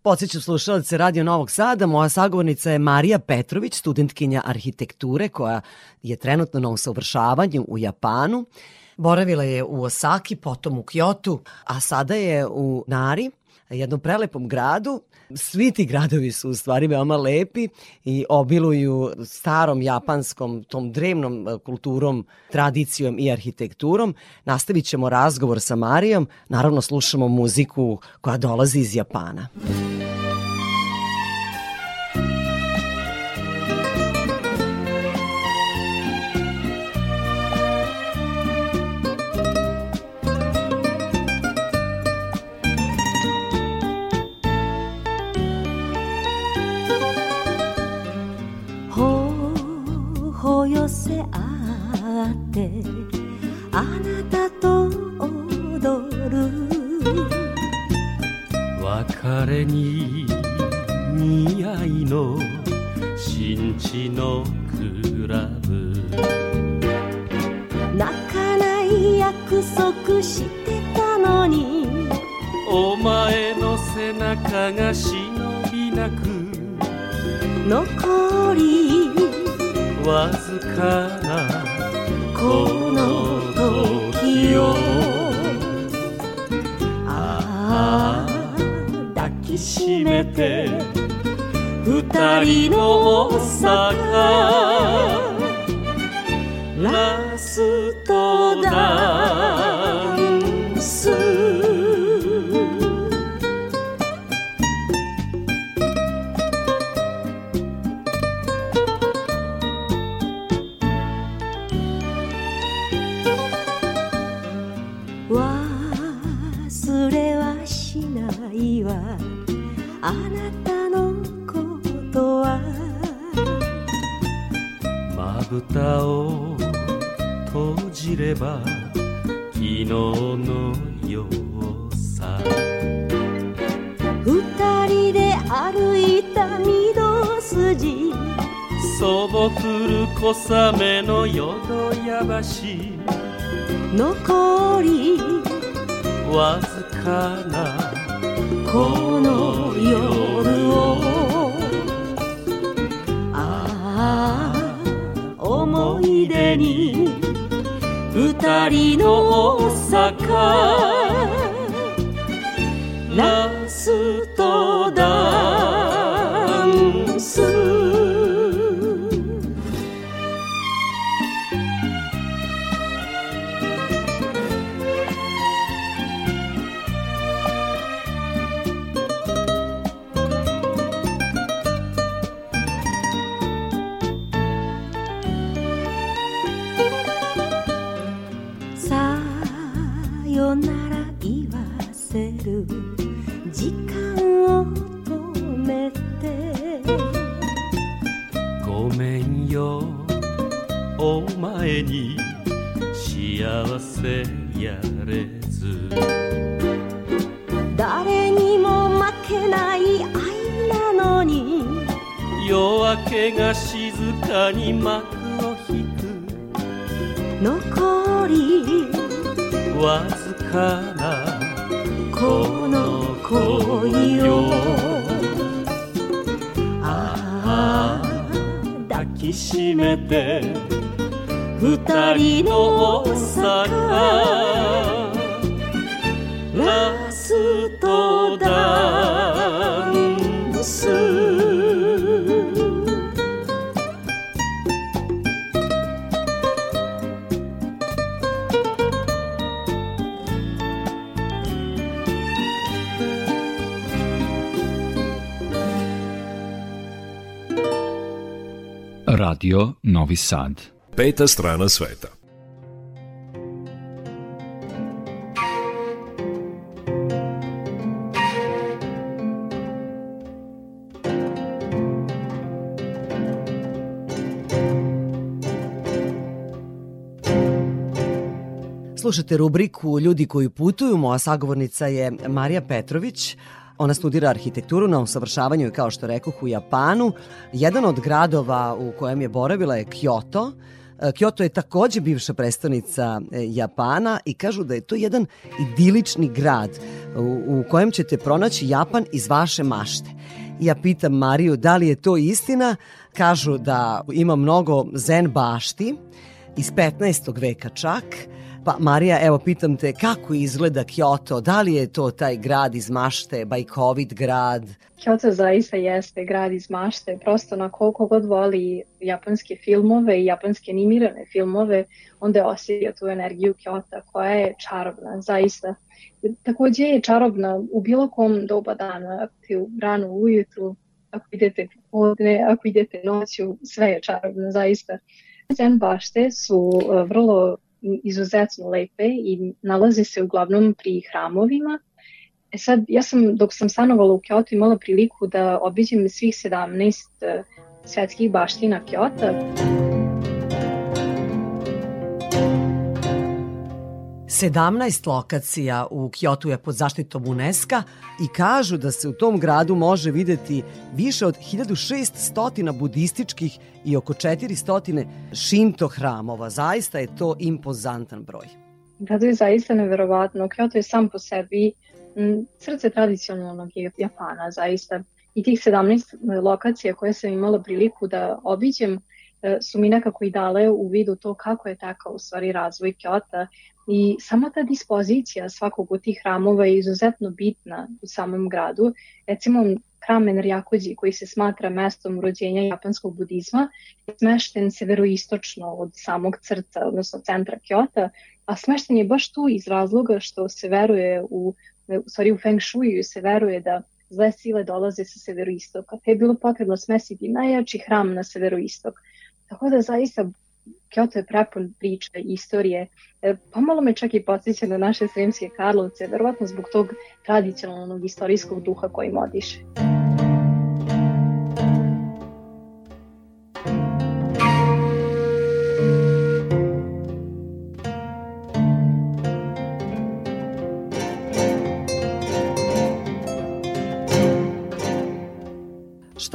S18: Podsećam slušalce Radio Novog Sada, moja sagovornica je Marija Petrović, studentkinja arhitekture koja je trenutno na usavršavanju u Japanu. Boravila je u Osaki, potom u Kyoto, a sada je u Nari, jednom prelepom gradu Svi ti gradovi su u stvari veoma lepi i obiluju starom japanskom, tom drevnom e, kulturom, tradicijom i arhitekturom. Nastavit ćemo razgovor sa Marijom, naravno slušamo muziku koja dolazi iz Japana. Muzika
S11: Radio Novi Sad.
S2: Peta strana sveta.
S1: Slušate rubriku Ljudi koji putuju. Moja sagovornica je Marija Petrović. Ona studira arhitekturu na usavršavanju i kao što rekoh u Japanu. Jedan od gradova u kojem je boravila je Kyoto. E, Kyoto je takođe bivša prestonica e, Japana i kažu da je to jedan idilični grad u, u kojem ćete pronaći Japan iz vaše mašte. Ja pitam Mariju da li je to istina. Kažu da ima mnogo zen bašti iz 15. veka čak Pa Marija, evo pitam te kako izgleda Kyoto? Da li je to taj grad iz mašte, bajkovit grad?
S17: Kyoto zaista jeste grad iz mašte, prosto na koliko god voli japanske filmove i japanske animirane filmove, onda je osjetio tu energiju Kyoto koja je čarobna, zaista. Takođe je čarobna u bilo kom doba dana, ako ti u rano ujutru, ako idete popodne, ako idete noću, sve je čarobno, zaista. Zen bašte su e, vrlo izuzetno lepe i nalaze se uglavnom pri hramovima. E sad, ja sam, dok sam stanovala u Kyoto, imala priliku da obiđem svih 17 e, svetskih baština Kyoto.
S1: 17 lokacija u Kyoto je pod zaštitom UNESCO i kažu da se u tom gradu može videti više od 1600 budističkih i oko 400 šinto hramova. Zaista je to impozantan broj.
S17: Da, to je zaista neverovatno. Kyoto je sam po sebi srce tradicionalnog Japana, zaista. I tih 17 lokacija koje sam imala priliku da obiđem, e, su mi nekako i dale u vidu to kako je takav u stvari razvoj Kyoto I sama ta dispozicija svakog od tih hramova je izuzetno bitna u samom gradu. Recimo, hram Enryakuji, koji se smatra mestom rođenja japanskog budizma, je smešten severoistočno od samog crta, odnosno centra Kyoto, a smešten je baš tu iz razloga što se veruje u, u stvari u Feng Shui se veruje da zle sile dolaze sa severoistoka, te je bilo potrebno smesiti najjači hram na severoistok. Tako da zaista Kyoto je prepun priča i istorije. E, pomalo me čak i podsjeća na naše sremske Karlovce, verovatno zbog tog tradicionalnog istorijskog duha koji modiše.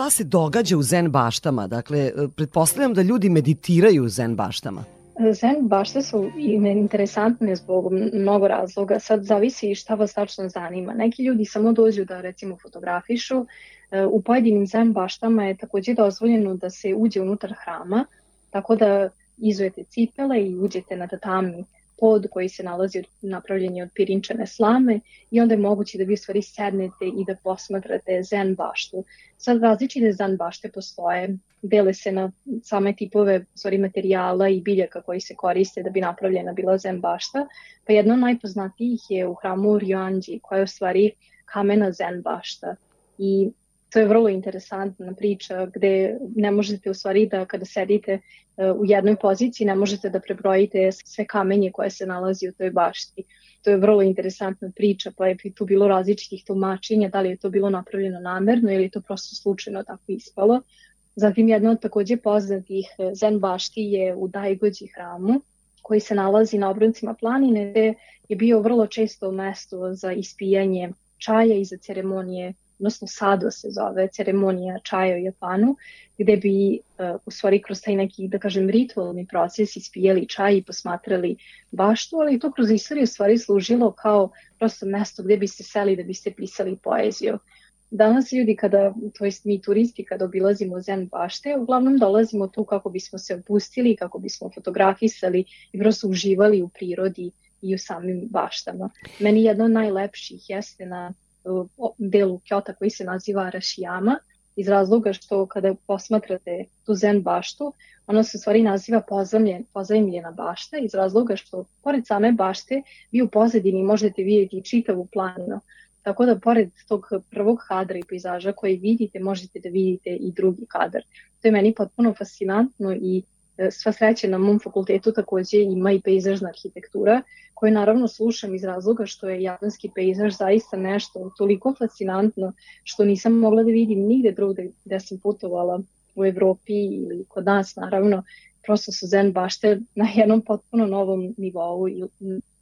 S1: Se događa u zen baštama? Dakle, e, pretpostavljam da ljudi meditiraju u zen baštama.
S17: Zen bašte su interesantne zbog mnogo razloga. Sad zavisi šta vas tačno zanima. Neki ljudi samo dođu da recimo fotografišu. E, u pojedinim zen baštama je takođe dozvoljeno da se uđe unutar hrama, tako da izujete cipele i uđete na tatami pod koji se nalazi napravljen od pirinčane slame i onda je moguće da vi u stvari sednete i da posmatrate zen baštu. Sad različite zen bašte postoje, dele se na same tipove stvari materijala i biljaka koji se koriste da bi napravljena bila zen bašta, pa jedna od najpoznatijih je u hramu Ryoanji koja je u stvari kamena zen bašta. I to je vrlo interesantna priča gde ne možete u stvari da kada sedite e, u jednoj poziciji ne možete da prebrojite sve kamenje koje se nalazi u toj bašti. To je vrlo interesantna priča, pa je tu bilo različitih tumačenja, da li je to bilo napravljeno namerno ili je to prosto slučajno tako ispalo. Zatim jedna od takođe poznatih e, zen bašti je u Daigođi hramu, koji se nalazi na obroncima planine, gde je bio vrlo često mesto za ispijanje čaja i za ceremonije odnosno sado se zove ceremonija čaja u Japanu, gde bi uh, u stvari kroz taj neki, da kažem, ritualni proces ispijeli čaj i posmatrali baštu, ali to kroz istoriju stvari služilo kao prosto mesto gde biste seli da biste pisali poeziju. Danas ljudi kada, to jest mi turisti kada obilazimo zen bašte, uglavnom dolazimo tu kako bismo se opustili, kako bismo fotografisali i prosto uživali u prirodi i u samim baštama. Meni jedna od najlepših jeste na delu Kjota koji se naziva Arashiyama, iz razloga što kada posmatrate tu zen baštu, ona se u stvari naziva pozemljen, pozemljena bašta, iz razloga što pored same bašte vi u pozadini možete vidjeti čitavu planinu. Tako da pored tog prvog kadra i pejzaža koji vidite, možete da vidite i drugi kadar. To je meni potpuno fascinantno i sva sreća na mom fakultetu takođe ima i pejzažna arhitektura, koju naravno slušam iz razloga što je japanski pejzaž zaista nešto toliko fascinantno što nisam mogla da vidim nigde drugde gde sam putovala u Evropi ili kod nas naravno, prosto su zen bašte na jednom potpuno novom nivou i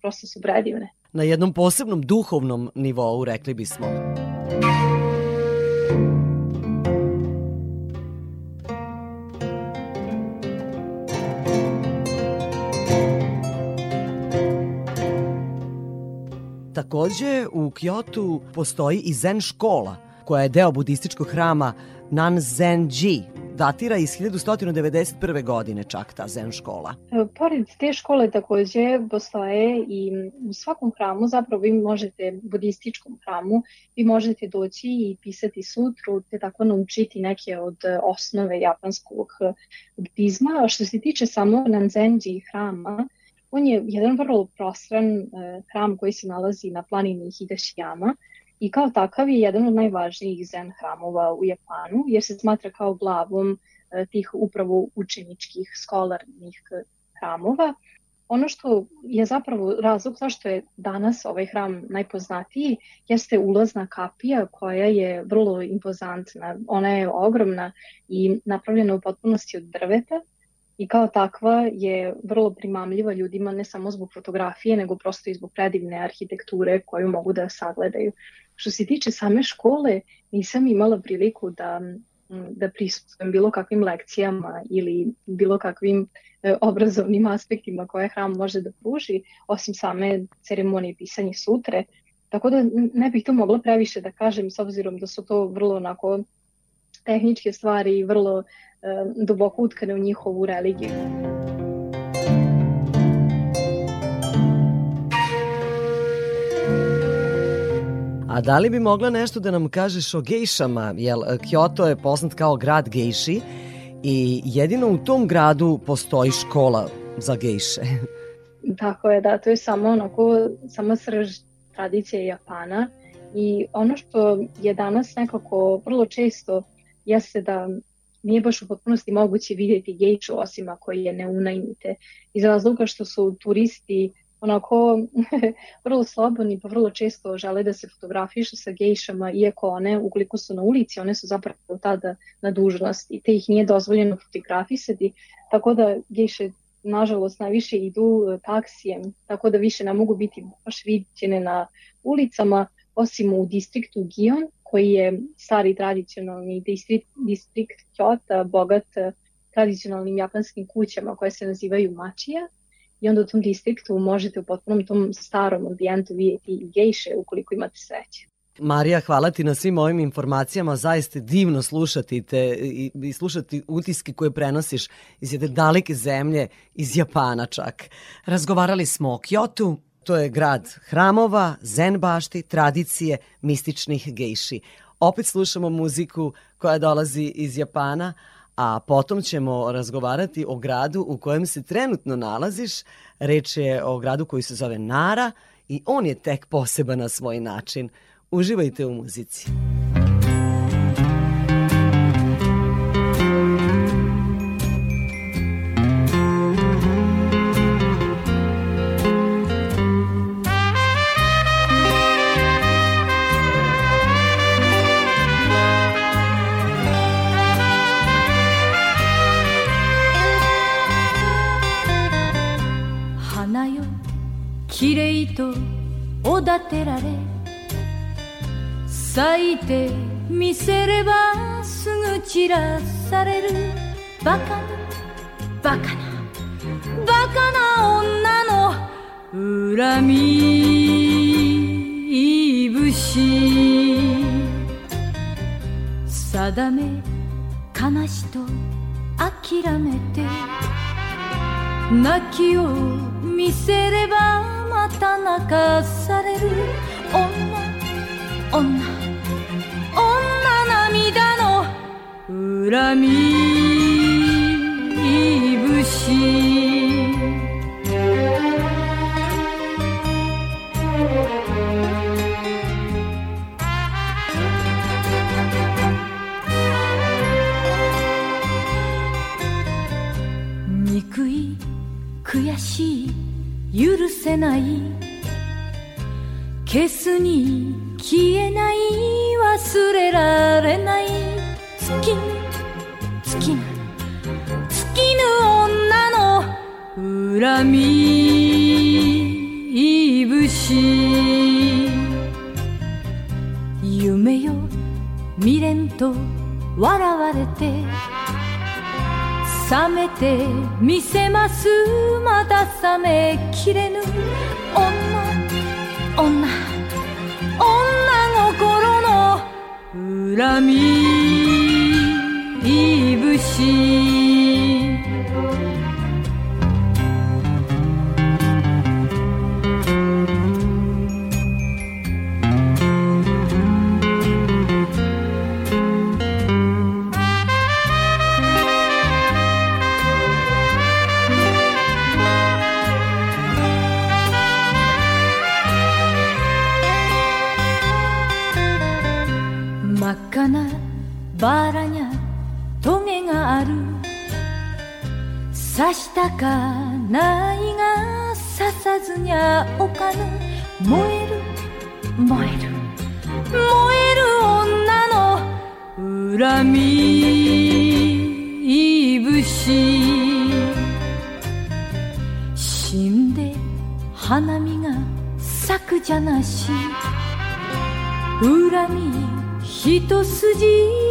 S17: prosto su predivne.
S1: Na jednom posebnom duhovnom nivou, rekli bismo. Takođe, u Kyotu postoji i zen škola, koja je deo budističkog hrama Nanzenji, datira iz 1191. godine čak ta zen škola.
S17: Pored te škole takođe postoje i u svakom hramu, zapravo vi možete, budističkom hramu, vi možete doći i pisati sutru, te tako naučiti neke od osnove japanskog budizma. Što se tiče samo Nanzenji hrama, on je jedan vrlo prostran e, hram koji se nalazi na planini Higashiyama, i kao takav je jedan od najvažnijih zen hramova u Japanu jer se smatra kao glavom e, tih upravo učeničkih skolarnih hramova. Ono što je zapravo razlog zašto je danas ovaj hram najpoznatiji jeste ulazna kapija koja je vrlo impozantna. Ona je ogromna i napravljena u potpunosti od drveta i kao takva je vrlo primamljiva ljudima ne samo zbog fotografije nego prosto i zbog predivne arhitekture koju mogu da sagledaju. Što se tiče same škole, nisam imala priliku da da prisustujem bilo kakvim lekcijama ili bilo kakvim e, obrazovnim aspektima koje hram može da pruži, osim same ceremonije pisanja sutre. Tako da ne bih to mogla previše da kažem s obzirom da su to vrlo onako tehničke stvari i vrlo duboko utkane u njihovu religiju.
S1: A da li bi mogla nešto da nam kažeš o gejšama? Jel, Kyoto je poznat kao grad gejši i jedino u tom gradu postoji škola za gejše.
S17: Tako je, da, to je samo onako, samo srž tradicije Japana i ono što je danas nekako vrlo često jeste da nije baš u potpunosti moguće vidjeti gejču osim ako je ne unajmite iz razloga što su turisti onako vrlo slobodni pa vrlo često žele da se fotografišu sa gejšama iako one ukoliko su na ulici one su zapravo tada na dužnosti. Te ih nije dozvoljeno fotografisati tako da gejše nažalost najviše idu e, taksijem tako da više ne mogu biti baš viđene na ulicama osim u distriktu Gion koji je stari tradicionalni distrikt, distrikt Kyoto bogat e, tradicionalnim japanskim kućama koje se nazivaju mačija i onda u tom distriktu možete u potpunom tom starom ambijentu vidjeti i gejše ukoliko imate sreće.
S1: Marija, hvala ti na svim ovim informacijama, zaista divno slušati te i, i slušati utiske koje prenosiš iz jedne daleke zemlje, iz Japana čak. Razgovarali smo o Kyotu, to je grad hramova, zen bašti, tradicije, mističnih gejši. Opet slušamo muziku koja dolazi iz Japana, a potom ćemo razgovarati o gradu u kojem se trenutno nalaziš. Reč je o gradu koji se zove Nara i on je tek poseban na svoj način. Uživajte u muzici.
S18: きとおだてられ咲いてみせればすぐ散らされる。バカなバカなバカな女の恨み節定め悲しと諦めて泣きを見せればた泣かされる。女女女涙の恨み節憎い悔しい許
S19: せない。消すに消えない。忘れられない。月ぬ月ぬ尽きぬ女の恨みいぶし。夢よ未練と笑われて。冷めてみせます。まだ冷めきれぬ。女女女心の恨みいぶし。一筋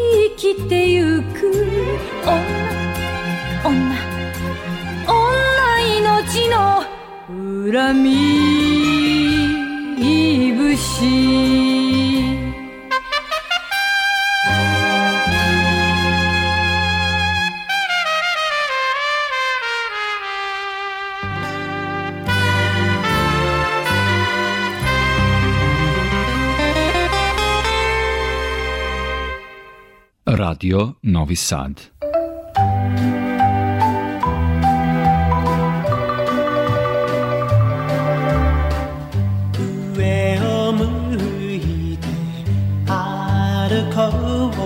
S11: Radio Novi Sad.「
S20: 上を向いて歩こう」「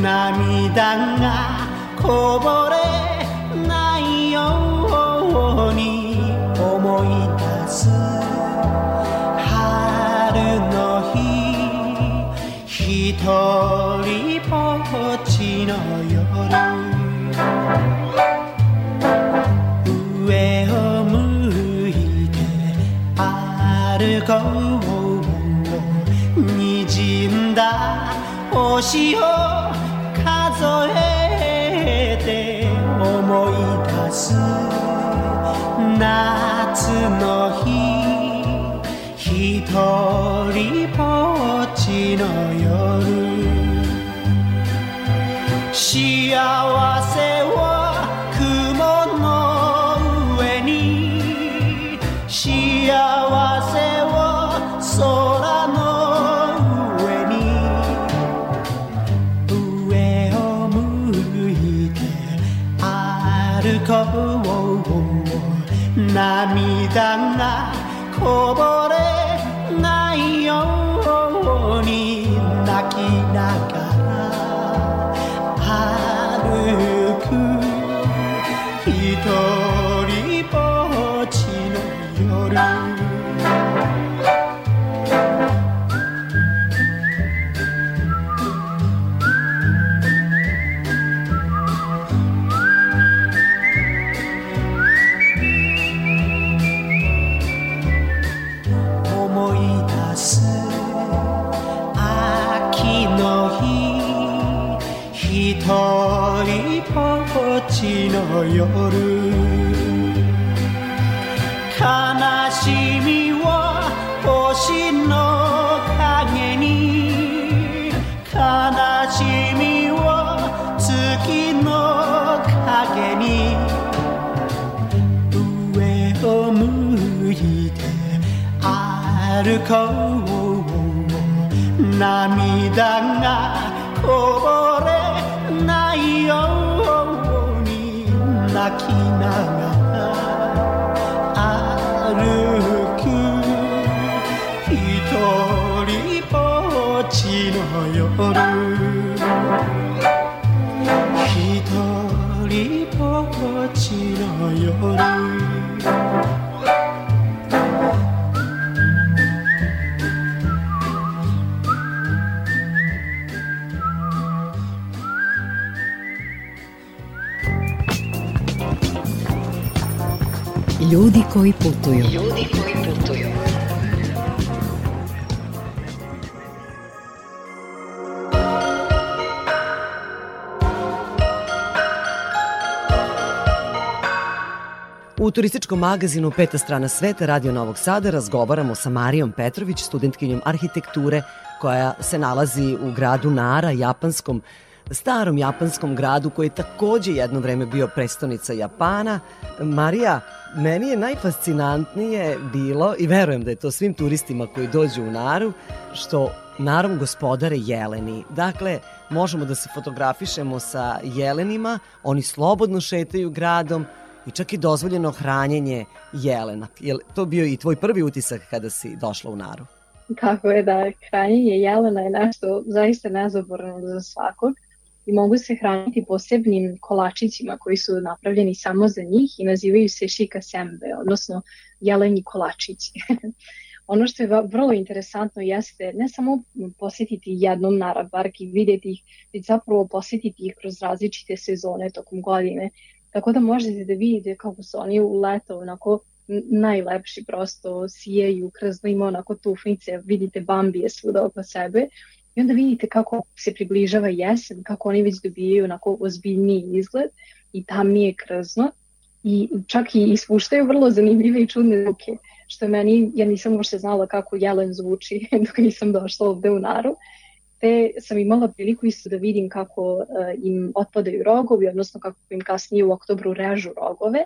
S20: 涙がこぼれ 时候悲しみは星の影に。悲しみは月の影に。上を向いて歩こう。涙がこぼれないように泣きながら。ちの夜ひとりぼっちの夜
S10: ljudi koji putuju.
S1: Ljudi U turističkom magazinu Peta strana sveta Radio Novog Sada razgovaramo sa Marijom Petrović, studentkinjom arhitekture koja se nalazi u gradu Nara, japanskom starom japanskom gradu koji je takođe jedno vreme bio prestonica Japana. Marija, meni je najfascinantnije bilo, i verujem da je to svim turistima koji dođu u Naru, što narom gospodare jeleni. Dakle, možemo da se fotografišemo sa jelenima, oni slobodno šetaju gradom, i čak i dozvoljeno hranjenje jelena. Je to bio i tvoj prvi utisak kada si došla u Naru?
S17: Kako je da hranjenje jelena je nešto zaista nezaborno za svakog i mogu se hraniti posebnim kolačićima koji su napravljeni samo za njih i nazivaju se shika sembe, odnosno jelenji kolačići. ono što je vrlo interesantno jeste ne samo posjetiti jednom Nara park i vidjeti ih, već zapravo posjetiti ih kroz različite sezone tokom godine Tako da možete da vidite kako su oni u leto onako najlepši prosto sijaju kroz limo onako tufnice, vidite bambije svuda oko sebe i onda vidite kako se približava jesen, kako oni već dobijaju onako ozbiljniji izgled i tamnije krzno i čak i ispuštaju vrlo zanimljive i čudne zvuke, što meni, ja nisam uopšte znala kako jelen zvuči dok nisam došla ovde u Naru, te sam imala priliku isto da vidim kako uh, im otpadaju rogovi, odnosno kako im kasnije u oktobru režu rogove,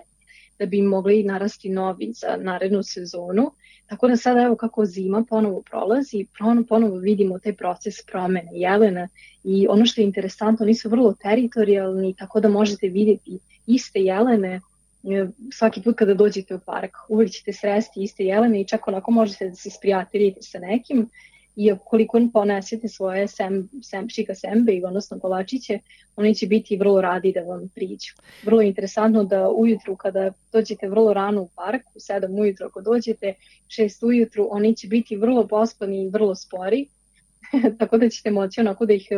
S17: da bi im mogli narasti novi za narednu sezonu. Tako da sada evo kako zima ponovo prolazi, ponovo, ponovo vidimo taj proces promene jelena i ono što je interesantno, oni su vrlo teritorijalni, tako da možete vidjeti iste jelene e, svaki put kada dođete u park, uvijek ćete sresti iste jelene i čak onako možete da se sprijateljite sa nekim i koliko ponesete svoje sem, sem, šika sembe odnosno kolačiće, oni će biti vrlo radi da vam priđu. Vrlo je interesantno da ujutru kada dođete vrlo rano u park, u 7 ujutru ako dođete, 6 ujutru, oni će biti vrlo pospani i vrlo spori, tako da ćete moći onako da ih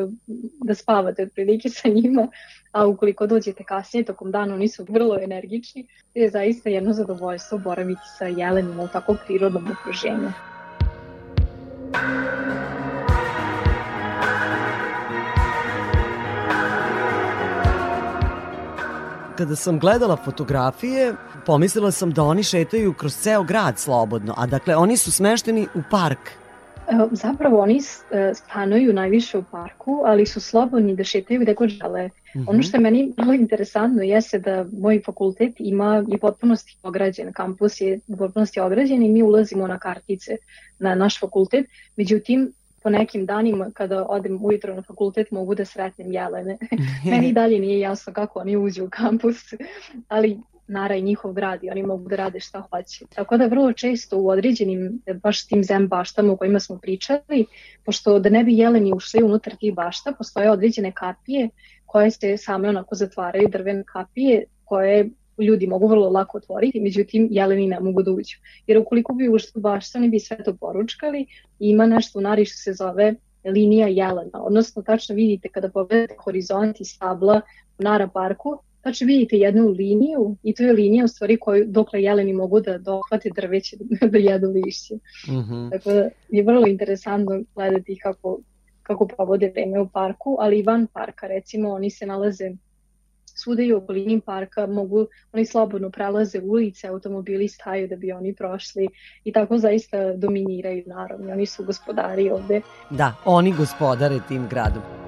S17: da spavate otprilike sa njima, a ukoliko dođete kasnije tokom dana oni su vrlo energični, je zaista jedno zadovoljstvo boraviti sa jelenima u tako prirodnom okruženju.
S1: Kada sam gledala fotografije, pomislila sam da oni šetaju kroz ceo grad slobodno, a dakle oni su smešteni u park.
S17: E, zapravo oni e, stanuju najviše u parku, ali su slobodni da šetaju gde god žele. Mm -hmm. Ono što je meni vrlo interesantno jeste da moj fakultet ima i potpunosti ograđen, kampus je u potpunosti ograđen i mi ulazimo na kartice na naš fakultet, međutim po nekim danima kada odem ujutro na fakultet mogu da sretnem jelene. Meni dalje nije jasno kako oni uđu u kampus, ali Nara i njihov grad i oni mogu da rade šta hoće. Tako da vrlo često u određenim baš tim zem baštama u kojima smo pričali, pošto da ne bi jeleni ušli unutar tih bašta, postoje određene kapije koje se same onako zatvaraju, drvene kapije koje ljudi mogu vrlo lako otvoriti, međutim jeleni ne mogu da uđu. Jer ukoliko bi ušli u baštu, oni bi sve to poručkali i ima nešto u nari što se zove linija jelena, odnosno tačno vidite kada pogledate horizont i stabla u Nara parku, tačno vidite jednu liniju i to je linija u stvari koju dokle jeleni mogu da dohvate drveće da jedu lišće. Mm -hmm. Tako da je vrlo interesantno gledati kako, kako provode vreme u parku, ali i van parka recimo oni se nalaze svuda i u okolini parka mogu, oni slobodno prelaze ulice, automobili staju da bi oni prošli i tako zaista dominiraju naravno, oni su gospodari ovde.
S1: Da, oni gospodare tim gradom.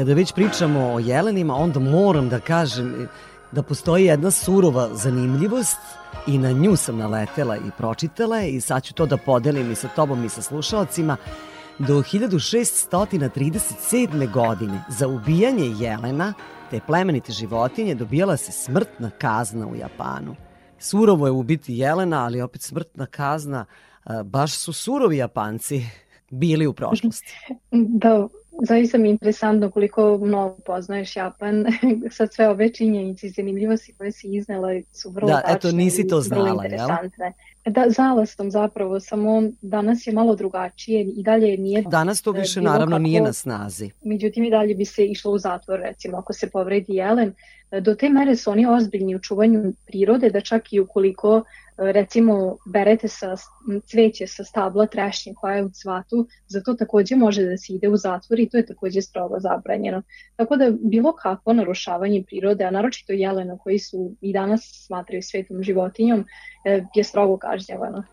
S1: Kada već pričamo o jelenima, onda moram da kažem da postoji jedna surova zanimljivost i na nju sam naletela i pročitala i sad ću to da podelim i sa tobom i sa slušalcima. Do 1637. godine za ubijanje jelena te plemenite životinje dobijala se smrtna kazna u Japanu. Surovo je ubiti jelena, ali opet smrtna kazna. Baš su surovi Japanci bili u prošlosti.
S17: Da, zaista mi je interesantno koliko mnogo poznaješ Japan. Sad sve ove činjenice i zanimljivosti koje si iznela su vrlo
S1: Da,
S17: tačne
S1: eto, nisi to znala, jel?
S17: Da, zalastom zapravo, samo danas je malo drugačije i dalje nije...
S1: Danas to više naravno nije
S17: kako-
S1: na snazi.
S17: Međutim, i dalje bi se išlo u zatvor, recimo, ako se povredi jelen. Do te mere su oni ozbiljni u čuvanju prirode, da čak i ukoliko, recimo, berete sa cveće sa stabla trešnje koja je u cvatu, za to takođe može da se ide u zatvor i to je takođe strogo zabranjeno. Tako da bilo kakvo narušavanje prirode, a naročito jelena koji su i danas smatraju svetom životinjom, e, je strogo kažnjavano.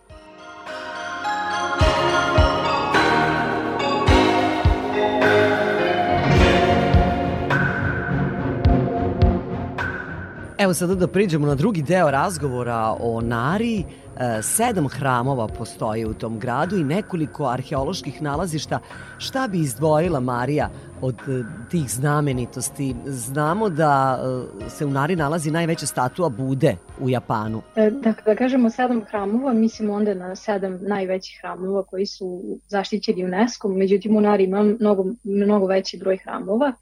S1: Evo sada da priđemo na drugi deo razgovora o Nari. E, Sedam hramova postoji u tom gradu i nekoliko arheoloških nalazišta. Šta bi izdvojila Marija od e, tih znamenitosti? Znamo da e, se u Nari nalazi najveća statua Bude u Japanu.
S17: E, Da, kažemo sedam hramova, mislimo onda na sedam najvećih hramova koji su zaštićeni UNESCO, međutim u Nari ima mnogo, mnogo veći broj hramova.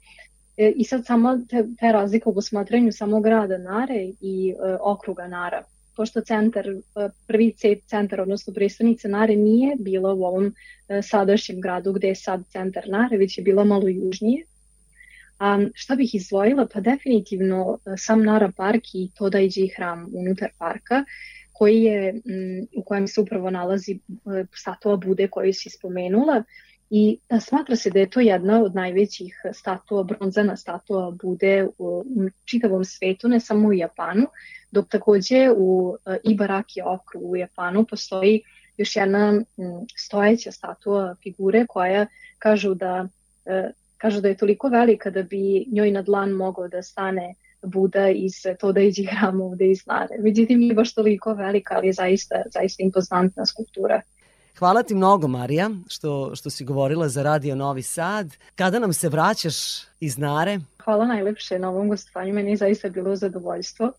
S17: I sad samo te, te razlika u posmatranju samog grada Nare i e, okruga Nara. Pošto centar, e, prvi ce- centar, odnosno predstavnica Nare nije bila u ovom e, sadašnjem gradu gde je sad centar Nare, već je bila malo južnije. A šta bih izdvojila? Pa definitivno e, sam Nara park i Todaiđi hram unutar parka, koji je, m, u kojem se upravo nalazi e, statua Bude koju si spomenula i da smatra se da je to jedna od najvećih statua, bronzana statua Bude u, čitavom svetu, ne samo u Japanu, dok takođe u e, Ibaraki okrugu u Japanu postoji još jedna stojeća statua figure koja kažu da e, kažu da je toliko velika da bi njoj na dlan mogao da stane Buda iz Todaiđi hrama ovde iz Nare. Međutim, nije baš toliko velika, ali je zaista, zaista impozantna skulptura.
S1: Hvala ti mnogo, Marija, što, što si govorila za Radio Novi Sad. Kada nam se vraćaš iz Nare?
S17: Hvala najlepše na ovom gostovanju, meni je zaista bilo zadovoljstvo.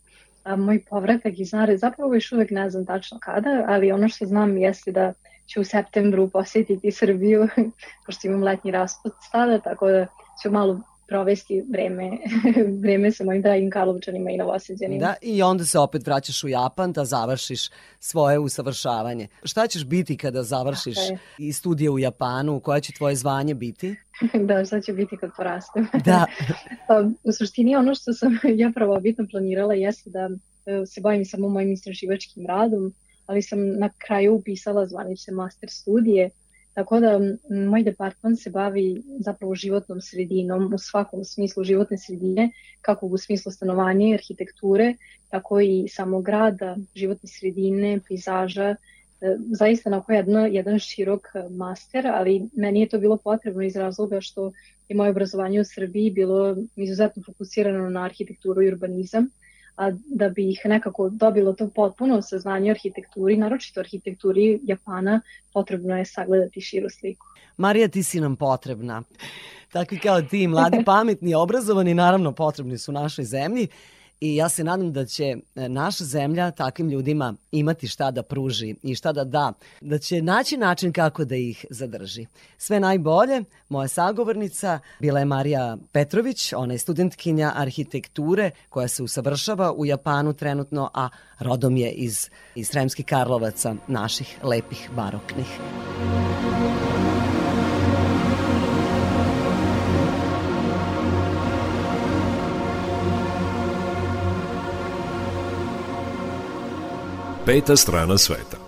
S17: A, moj povratak iz Nare, zapravo još uvek ne znam tačno kada, ali ono što znam jeste da ću u septembru posjetiti Srbiju, pošto imam letnji raspust tada, tako da ću malo provesti vreme, vreme sa mojim dragim Karlovčanima i Novoseđanima.
S1: Da, i onda se opet vraćaš u Japan da završiš svoje usavršavanje. Šta ćeš biti kada završiš i studije u Japanu? Koje će tvoje zvanje biti?
S17: da, šta će biti kad porastem.
S1: Da.
S17: Pa, u suštini ono što sam ja prvobitno planirala jeste da e, se bavim samo mojim istraživačkim radom, ali sam na kraju upisala zvanične master studije, tako da moj departman se bavi zapravo životnom sredinom u svakom smislu životne sredine, kako u smislu stanovanja i arhitekture, tako i samog grada, životne sredine, pejzaža, E, zaista onako jedno, jedan širok e, master, ali meni je to bilo potrebno iz razloga što je moje obrazovanje u Srbiji bilo izuzetno fokusirano na arhitekturu i urbanizam, a da bi ih nekako dobilo to potpuno saznanje o arhitekturi, naročito arhitekturi Japana, potrebno je sagledati širu sliku.
S1: Marija, ti si nam potrebna. Takvi kao ti, mladi, pametni, obrazovani, naravno potrebni su našoj zemlji. I ja se nadam da će e, naša zemlja takvim ljudima imati šta da pruži i šta da da, da će naći način kako da ih zadrži. Sve najbolje, moja sagovornica bila je Marija Petrović, ona je studentkinja arhitekture koja se usavršava u Japanu trenutno, a rodom je iz, iz Sremskih Karlovaca, naših lepih baroknih.
S2: Peta strana sveta.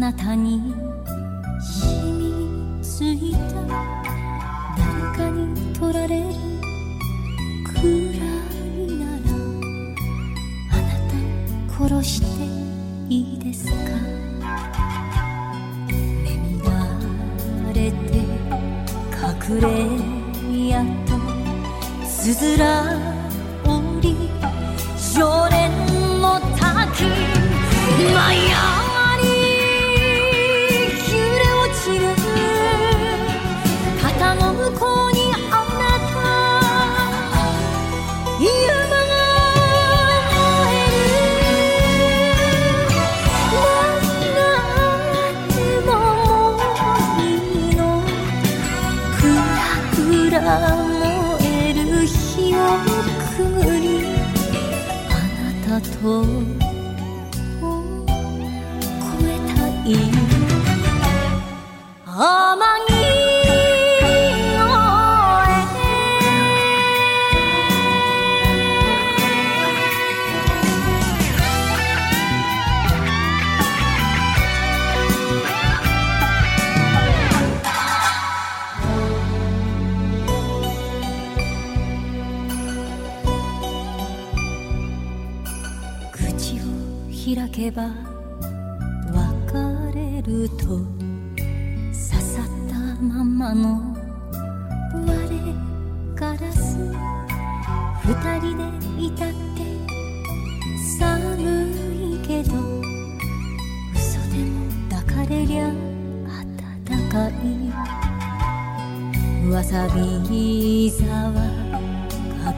S18: なたに染みついた誰かに取られるくらいならあなた殺していいですか？眠られて隠れやとすずら折り常連の滝舞い错。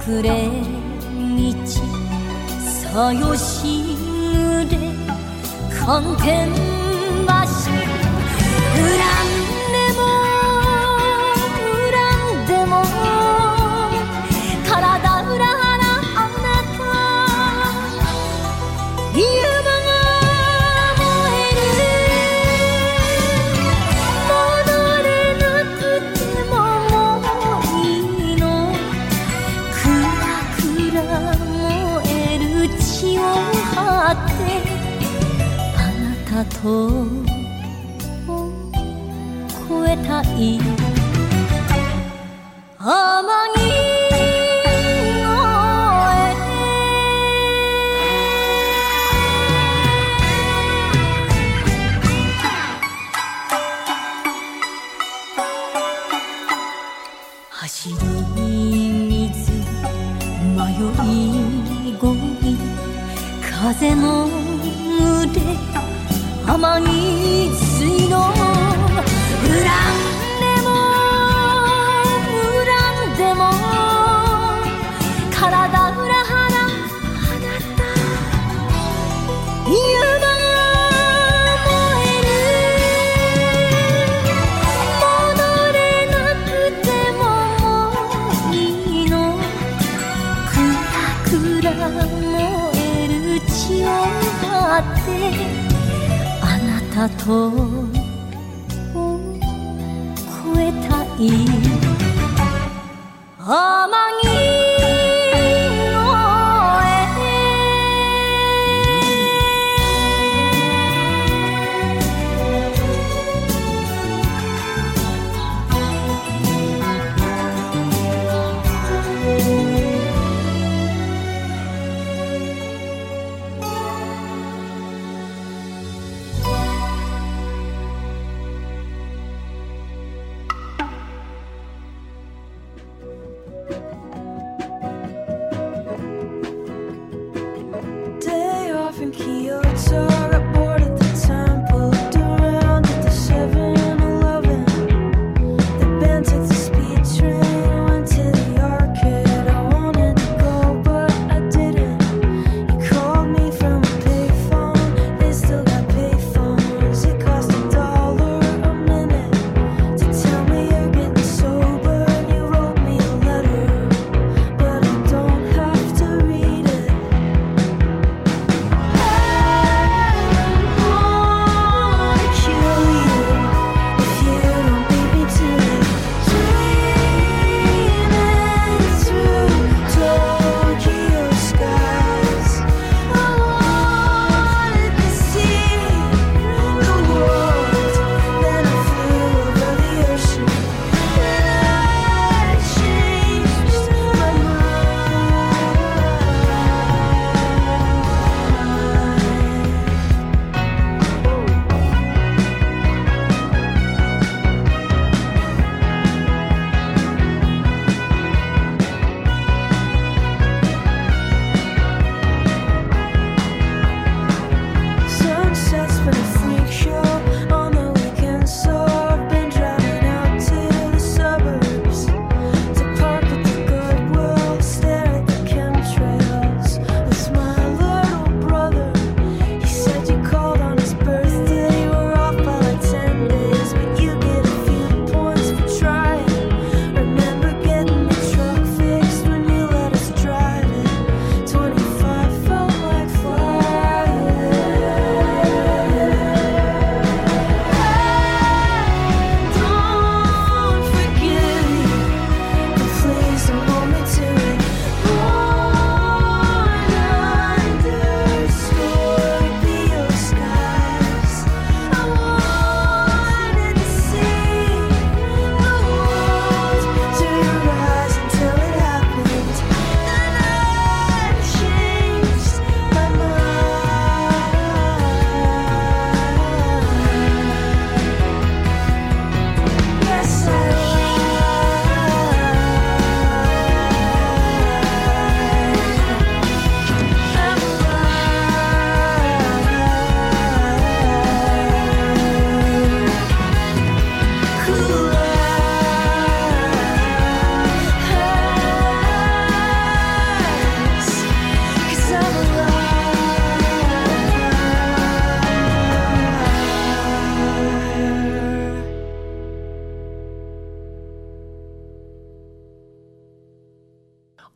S18: 暮れ道。さよしぐれ寒天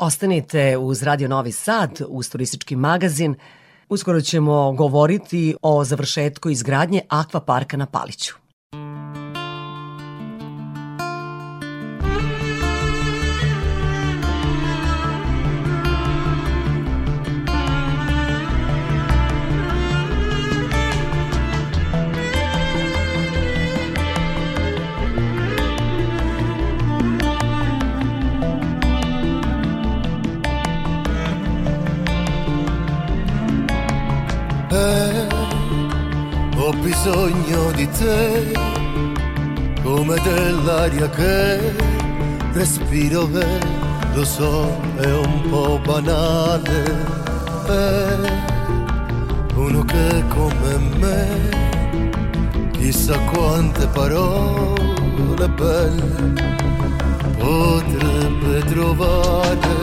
S1: Ostanite uz Radio Novi Sad, uz turistički magazin. Uskoro ćemo govoriti o završetku izgradnje akvaparka na Paliću.
S21: Bisogno di te, come dell'aria che respiro e lo so è un po' banale, è uno che come me, chissà quante parole belle potrebbe trovare,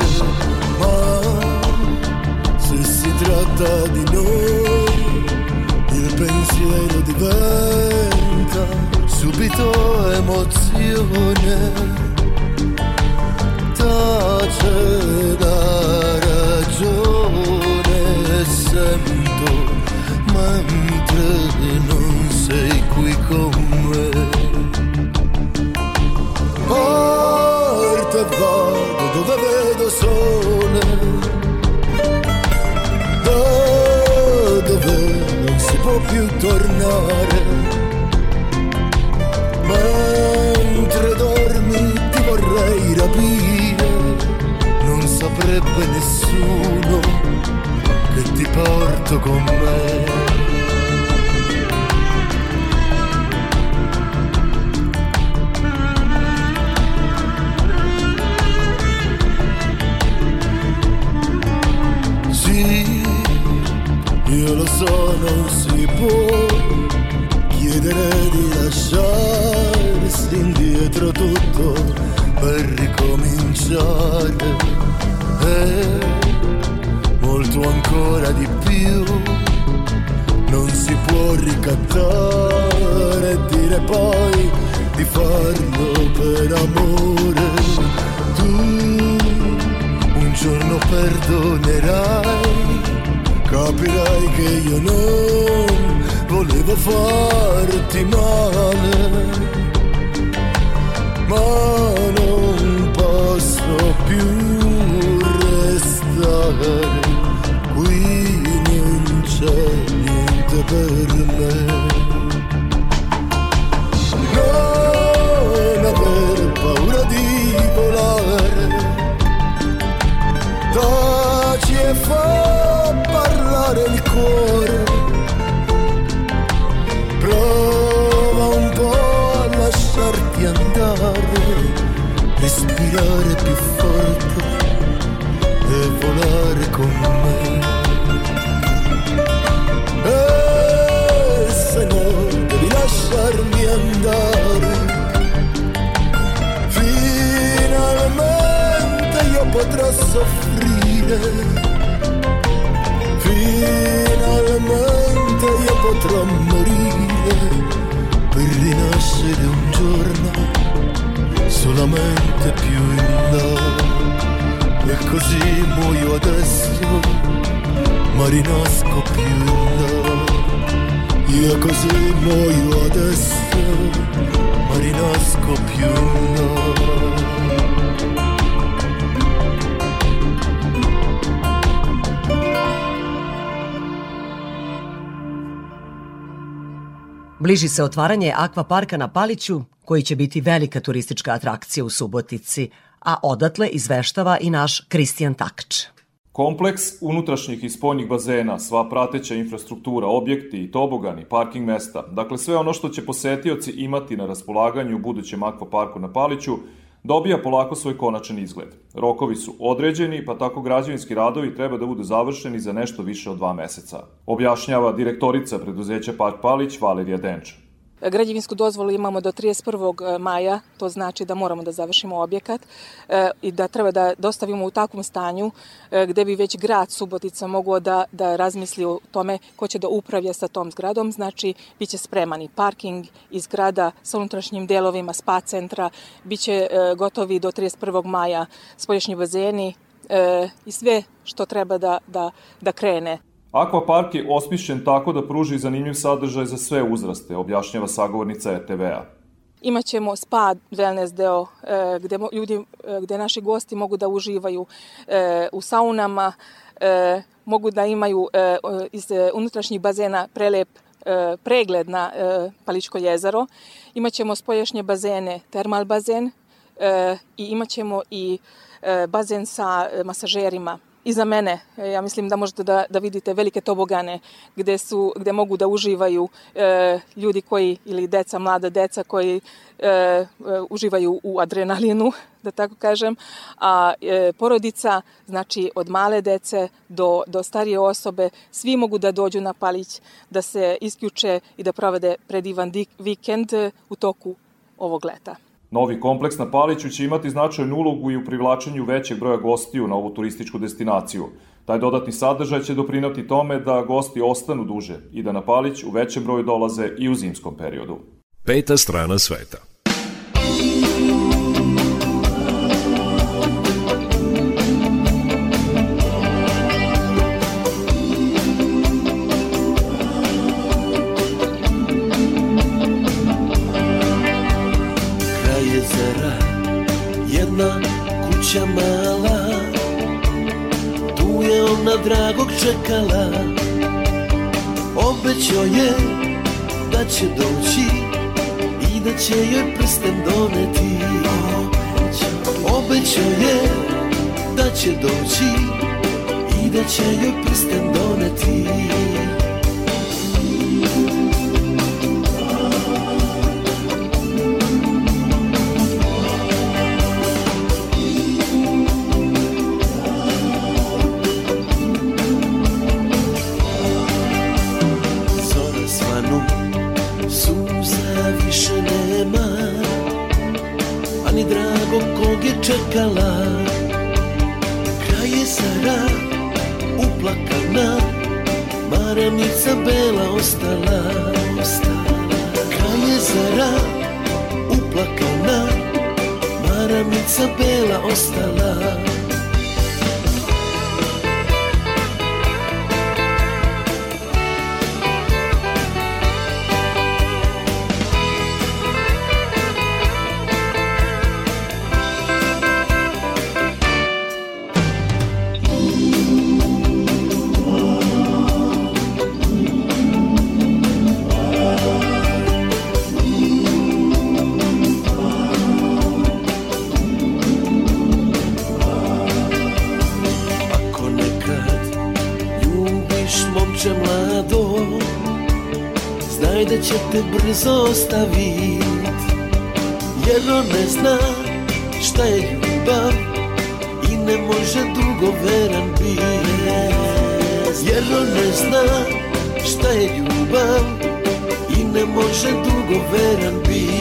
S21: ma se si tratta di noi il pensiero diventa subito emozione, tace la ragione, sento mentre non sei qui con me. Non saprebbe nessuno che ti porto con me. Poi di farlo per amore. Tu un giorno perdonerai capirai che io non volevo farti male, ma non posso più restare qui, non c'è niente per Finalmente io potrò morire per rinascere un giorno solamente più in là. E così muoio adesso, ma rinasco più in là. Io così muoio adesso, ma rinasco più in là.
S1: Bliži se otvaranje akvaparka na Paliću, koji će biti velika turistička atrakcija u Subotici, a odatle izveštava i naš Kristijan Takač.
S8: Kompleks unutrašnjih i spoljnih bazena, sva prateća infrastruktura, objekti, tobogani, parking mesta, dakle sve ono što će posetioci imati na raspolaganju u budućem akvaparku na Paliću, dobija polako svoj konačan izgled. Rokovi su određeni, pa tako građevinski radovi treba da budu završeni za nešto više od dva meseca. Objašnjava direktorica preduzeća Park Palić Valerija Denča.
S22: Građevinsku dozvolu imamo do 31. maja, to znači da moramo da završimo objekat e, i da treba da dostavimo u takvom stanju e, gde bi već grad Subotica mogao da, da razmisli o tome ko će da upravlja sa tom zgradom, znači bit će spreman i parking iz grada sa unutrašnjim delovima spa centra, bit će e, gotovi do 31. maja spolješnji bazeni, e, i sve što treba da, da, da krene.
S23: Akvapark je osmišljen tako da pruži zanimljiv sadržaj za sve uzraste, objašnjava sagovornica ETV-a.
S22: Imaćemo spa wellness deo e, gde ljudi e, gde naši gosti mogu da uživaju e, u saunama, e, mogu da imaju e, iz unutrašnjih bazena prelep e, pregled na e, Paličko jezero. Imaćemo spojašnje bazene, termal bazen e, i imaćemo i e, bazen sa masažerima iza mene. Ja mislim da možete da, da vidite velike tobogane gde, su, gde mogu da uživaju e, ljudi koji, ili deca, mlada deca koji e, e, uživaju u adrenalinu, da tako kažem, a e, porodica, znači od male dece do, do starije osobe, svi mogu da dođu na Palić, da se isključe i da provede predivan vikend u toku ovog leta.
S23: Novi kompleks na Paliću će imati značajnu ulogu i u privlačenju većeg broja gostiju na ovu turističku destinaciju. Taj dodatni sadržaj će doprinati tome da gosti ostanu duže i da na Palić u većem broju dolaze i u zimskom periodu.
S8: Peta strana sveta.
S24: Kuća mala Tu je ona dragog čekala. Obećao je da će doći I da će joj prsten doneti. Obećao je da će doći I da će joj prsten doneti čekala Kraj je Sara uplakana Maranica bela ostala Kraj je Sara uplakana Maranica bela ostala te brzo ostavit. Jer on ne zna šta je ljubav I ne može dugo veran bit. Jer on ne zna šta je ljubav I ne može dugo veran bit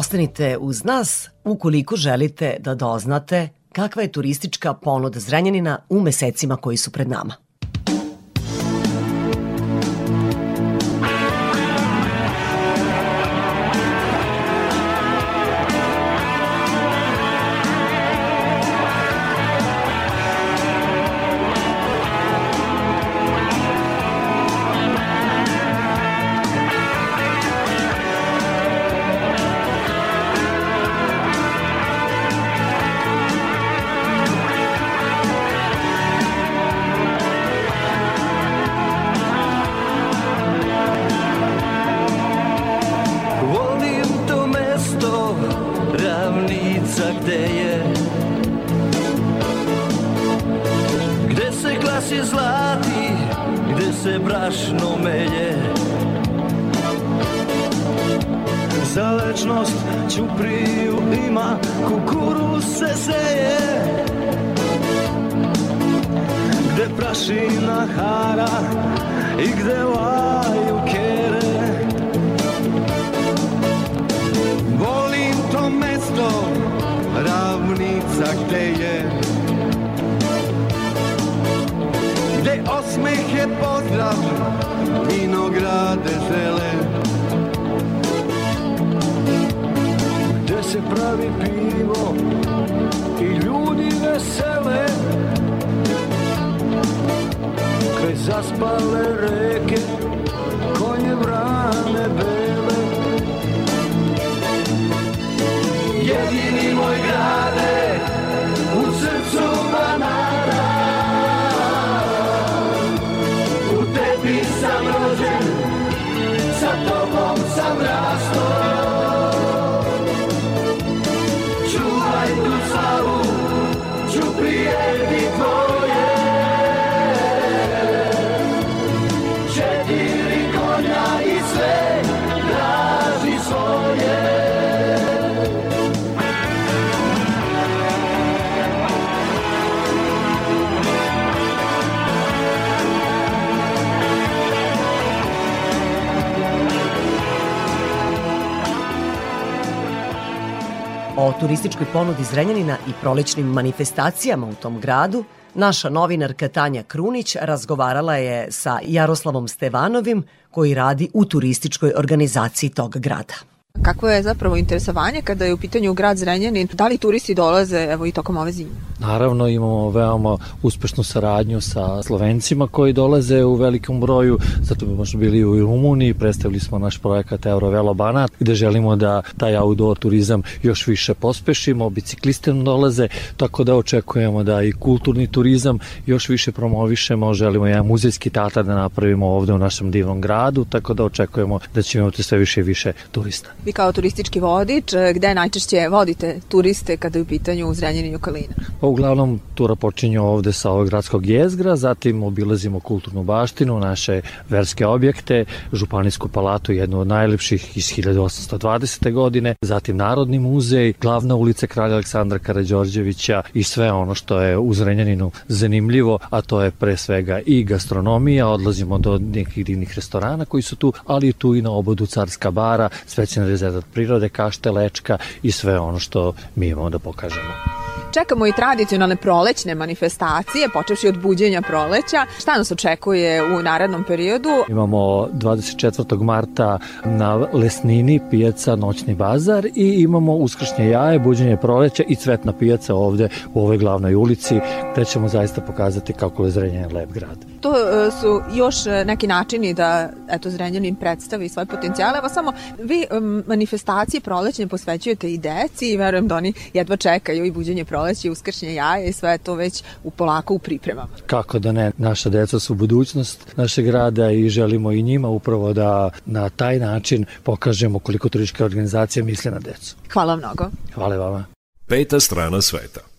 S25: Ostanite uz nas ukoliko želite da doznate kakva je turistička ponuda Zrenjanina u mesecima koji su pred nama.
S1: Turističkoj ponudi Zrenjanina i prolećnim manifestacijama u tom gradu naša novinarka Tanja Krunić razgovarala je sa Jaroslavom Stevanovim koji radi u turističkoj organizaciji tog grada.
S26: Kakvo je zapravo interesovanje kada je u pitanju grad Zrenjanin? Da li turisti dolaze evo i tokom ove zime?
S27: Naravno imamo veoma uspešnu saradnju sa Slovencima koji dolaze u velikom broju, zato bi možda bili u Rumuniji, predstavili smo naš projekat Eurovelo Banat gde želimo da taj outdoor turizam još više pospešimo, bicikliste nam dolaze, tako da očekujemo da i kulturni turizam još više promovišemo, želimo jedan muzejski teatar da napravimo ovde u našem divnom gradu, tako da očekujemo da ćemo imati sve više i više turista.
S26: Vi kao turistički vodič, gde najčešće vodite turiste kada je u pitanju Zrenjanin i okolina?
S27: Pa uglavnom tura počinje ovde sa ovog gradskog jezgra, zatim obilazimo kulturnu baštinu, naše verske objekte, Županijsku palatu, jednu od najlepših iz 1820. godine, zatim Narodni muzej, glavna ulica Kralja Aleksandra Karađorđevića i sve ono što je u Zrenjaninu zanimljivo, a to je pre svega i gastronomija, odlazimo do nekih divnih restorana koji su tu, ali tu i na obodu Carska bara, specijalni rezervat prirode, kašte, lečka i sve ono što mi imamo da pokažemo.
S26: Čekamo i tradicionalne prolećne manifestacije, počevši od buđenja proleća. Šta nas očekuje u narednom periodu?
S27: Imamo 24. marta na Lesnini pijaca Noćni bazar i imamo uskršnje jaje, buđenje proleća i cvetna pijaca ovde u ovoj glavnoj ulici gde ćemo zaista pokazati kako je Zrenjanin lep grad.
S26: To e, su još e, neki načini da eto Zrenjanin predstavi svoje potencijale. Evo samo vi manifestacije prolećne posvećujete i deci i verujem da oni jedva čekaju i buđenje proleća i uskršnje jaje i sve to već u polako u pripremama.
S27: Kako da ne, naša deca su budućnost našeg grada i želimo i njima upravo da na taj način pokažemo koliko turistička organizacija misli na decu.
S26: Hvala mnogo.
S27: Hvala vama.
S2: Peta strana sveta.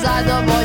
S1: stars are the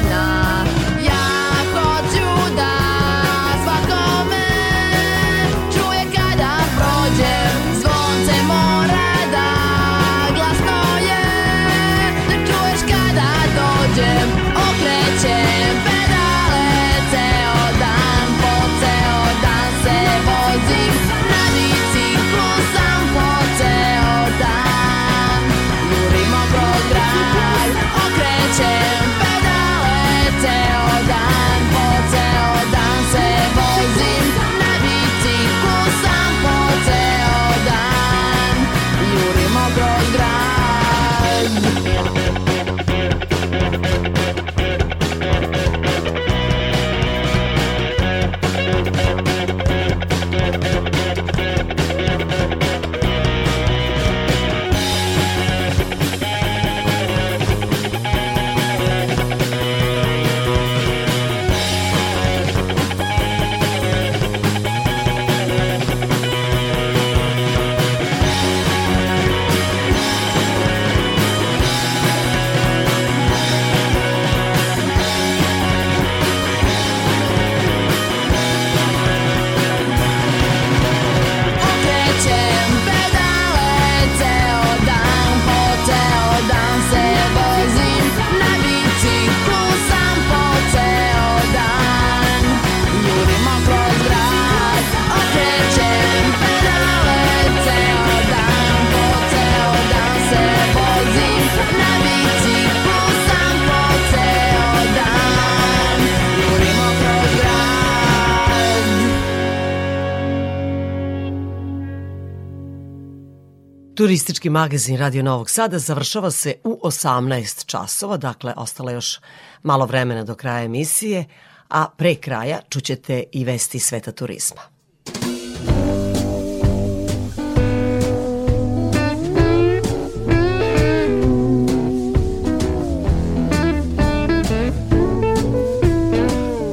S1: Turistički magazin Radio Novog Sada završava se u 18 časova, dakle ostalo još malo vremena do kraja emisije, a pre kraja čućete i vesti sveta turizma.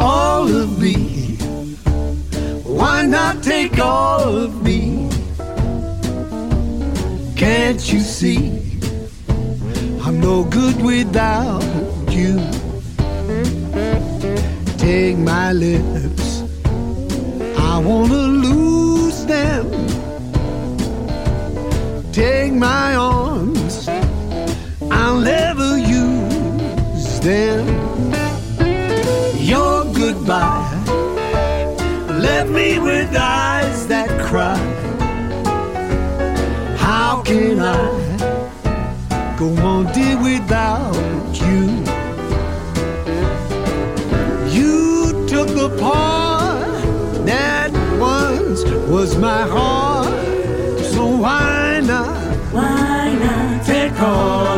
S20: all of me. Why not take all of me? Can't you see? I'm no good without you. Take my lips, I wanna lose them. Take my arms, I'll never use them your goodbye left me with eyes that cry. Can I go on, dear, without you? You took the part that once was my heart, so why not? Why not take all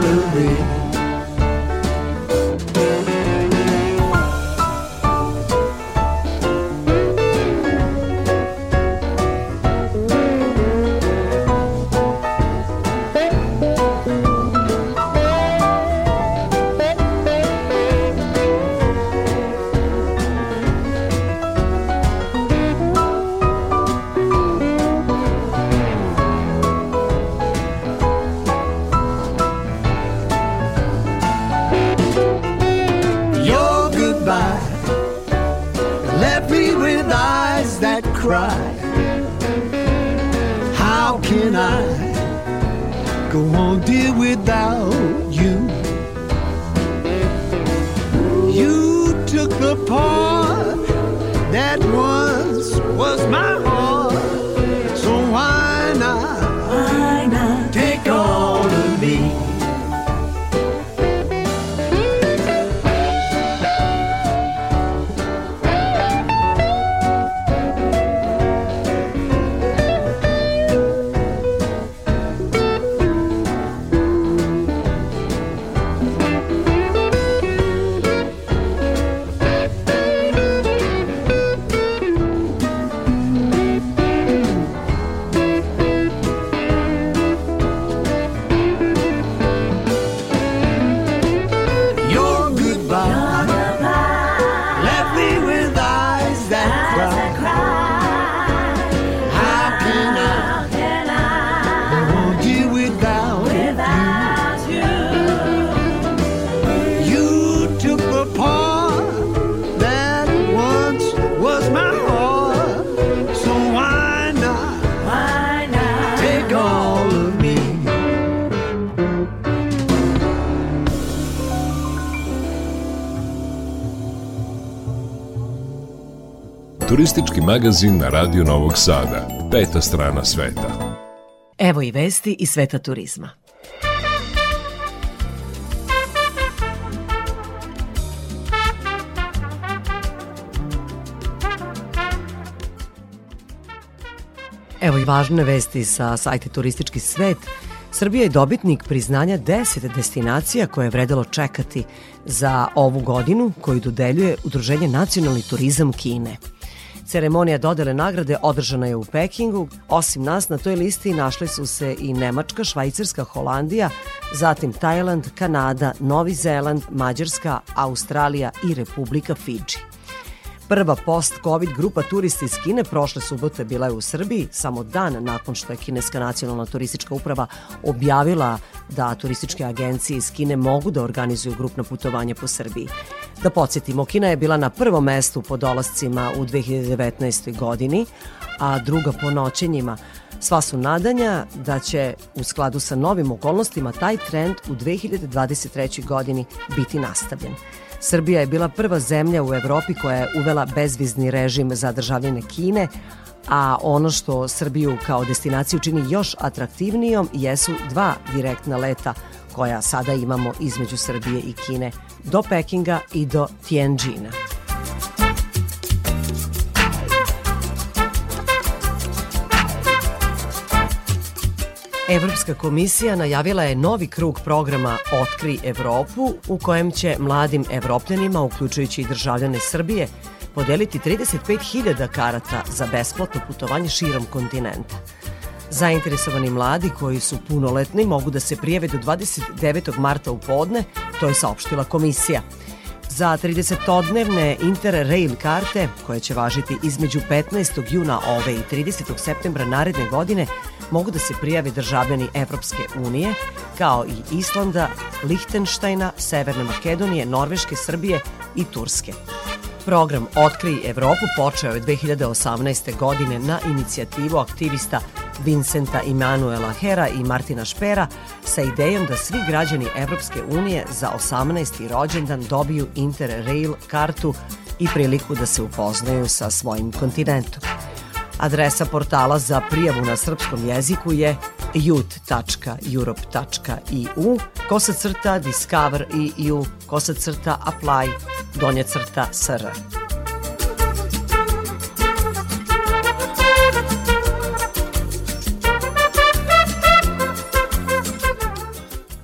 S2: magazin na Radio Novog Sada. Peta strana sveta.
S1: Evo i vesti iz sveta turizma. Evo i važne vesti sa sajta Turistički svet. Srbija je dobitnik priznanja 10 destinacija koje je vredelo čekati za ovu godinu koju dodeljuje Udruženje Nacionalni turizam Kine. Ceremonija dodele nagrade održana je u Pekingu. Osim nas na toj listi našli su se i Nemačka, Švajcarska, Holandija, zatim Tajland, Kanada, Novi Zeland, Mađarska, Australija i Republika Fidži. Prva post-covid grupa turista iz Kine prošle subote bila je u Srbiji, samo dan nakon što je Kineska nacionalna turistička uprava objavila da turističke agencije iz Kine mogu da organizuju grupna putovanja po Srbiji. Da podsjetimo, Kina je bila na prvom mestu po dolascima u 2019. godini, a druga po noćenjima. Sva su nadanja da će u skladu sa novim okolnostima taj trend u 2023. godini biti nastavljen. Srbija je bila prva zemlja u Evropi koja je uvela bezvizni režim za državljane Kine, a ono što Srbiju kao destinaciju čini još atraktivnijom jesu dva direktna leta koja sada imamo između Srbije i Kine do Pekinga i do Tianjina. Evropska komisija najavila je novi krug programa Otkri Evropu u kojem će mladim evropljanima, uključujući i državljane Srbije, podeliti 35.000 karata za besplatno putovanje širom kontinenta. Zainteresovani mladi koji su punoletni mogu da se prijeve do 29. marta u podne, to je saopštila komisija. Za 30-odnevne Interrail karte, koje će važiti između 15. juna ove i 30. septembra naredne godine, mogu da se prijave državljani Evropske unije, kao i Islanda, Lihtenštajna, Severne Makedonije, Norveške, Srbije i Turske. Program Otkrij Evropu počeo je 2018. godine na inicijativu aktivista Vincenta Immanuela Hera i Martina Špera sa idejom da svi građani Evropske unije za 18. rođendan dobiju Interrail kartu i priliku da se upoznaju sa svojim kontinentom. Adresa portala za prijavu na srpskom jeziku je youth.europe.eu kosa crta discover EU kosa crta apply donja crta sr.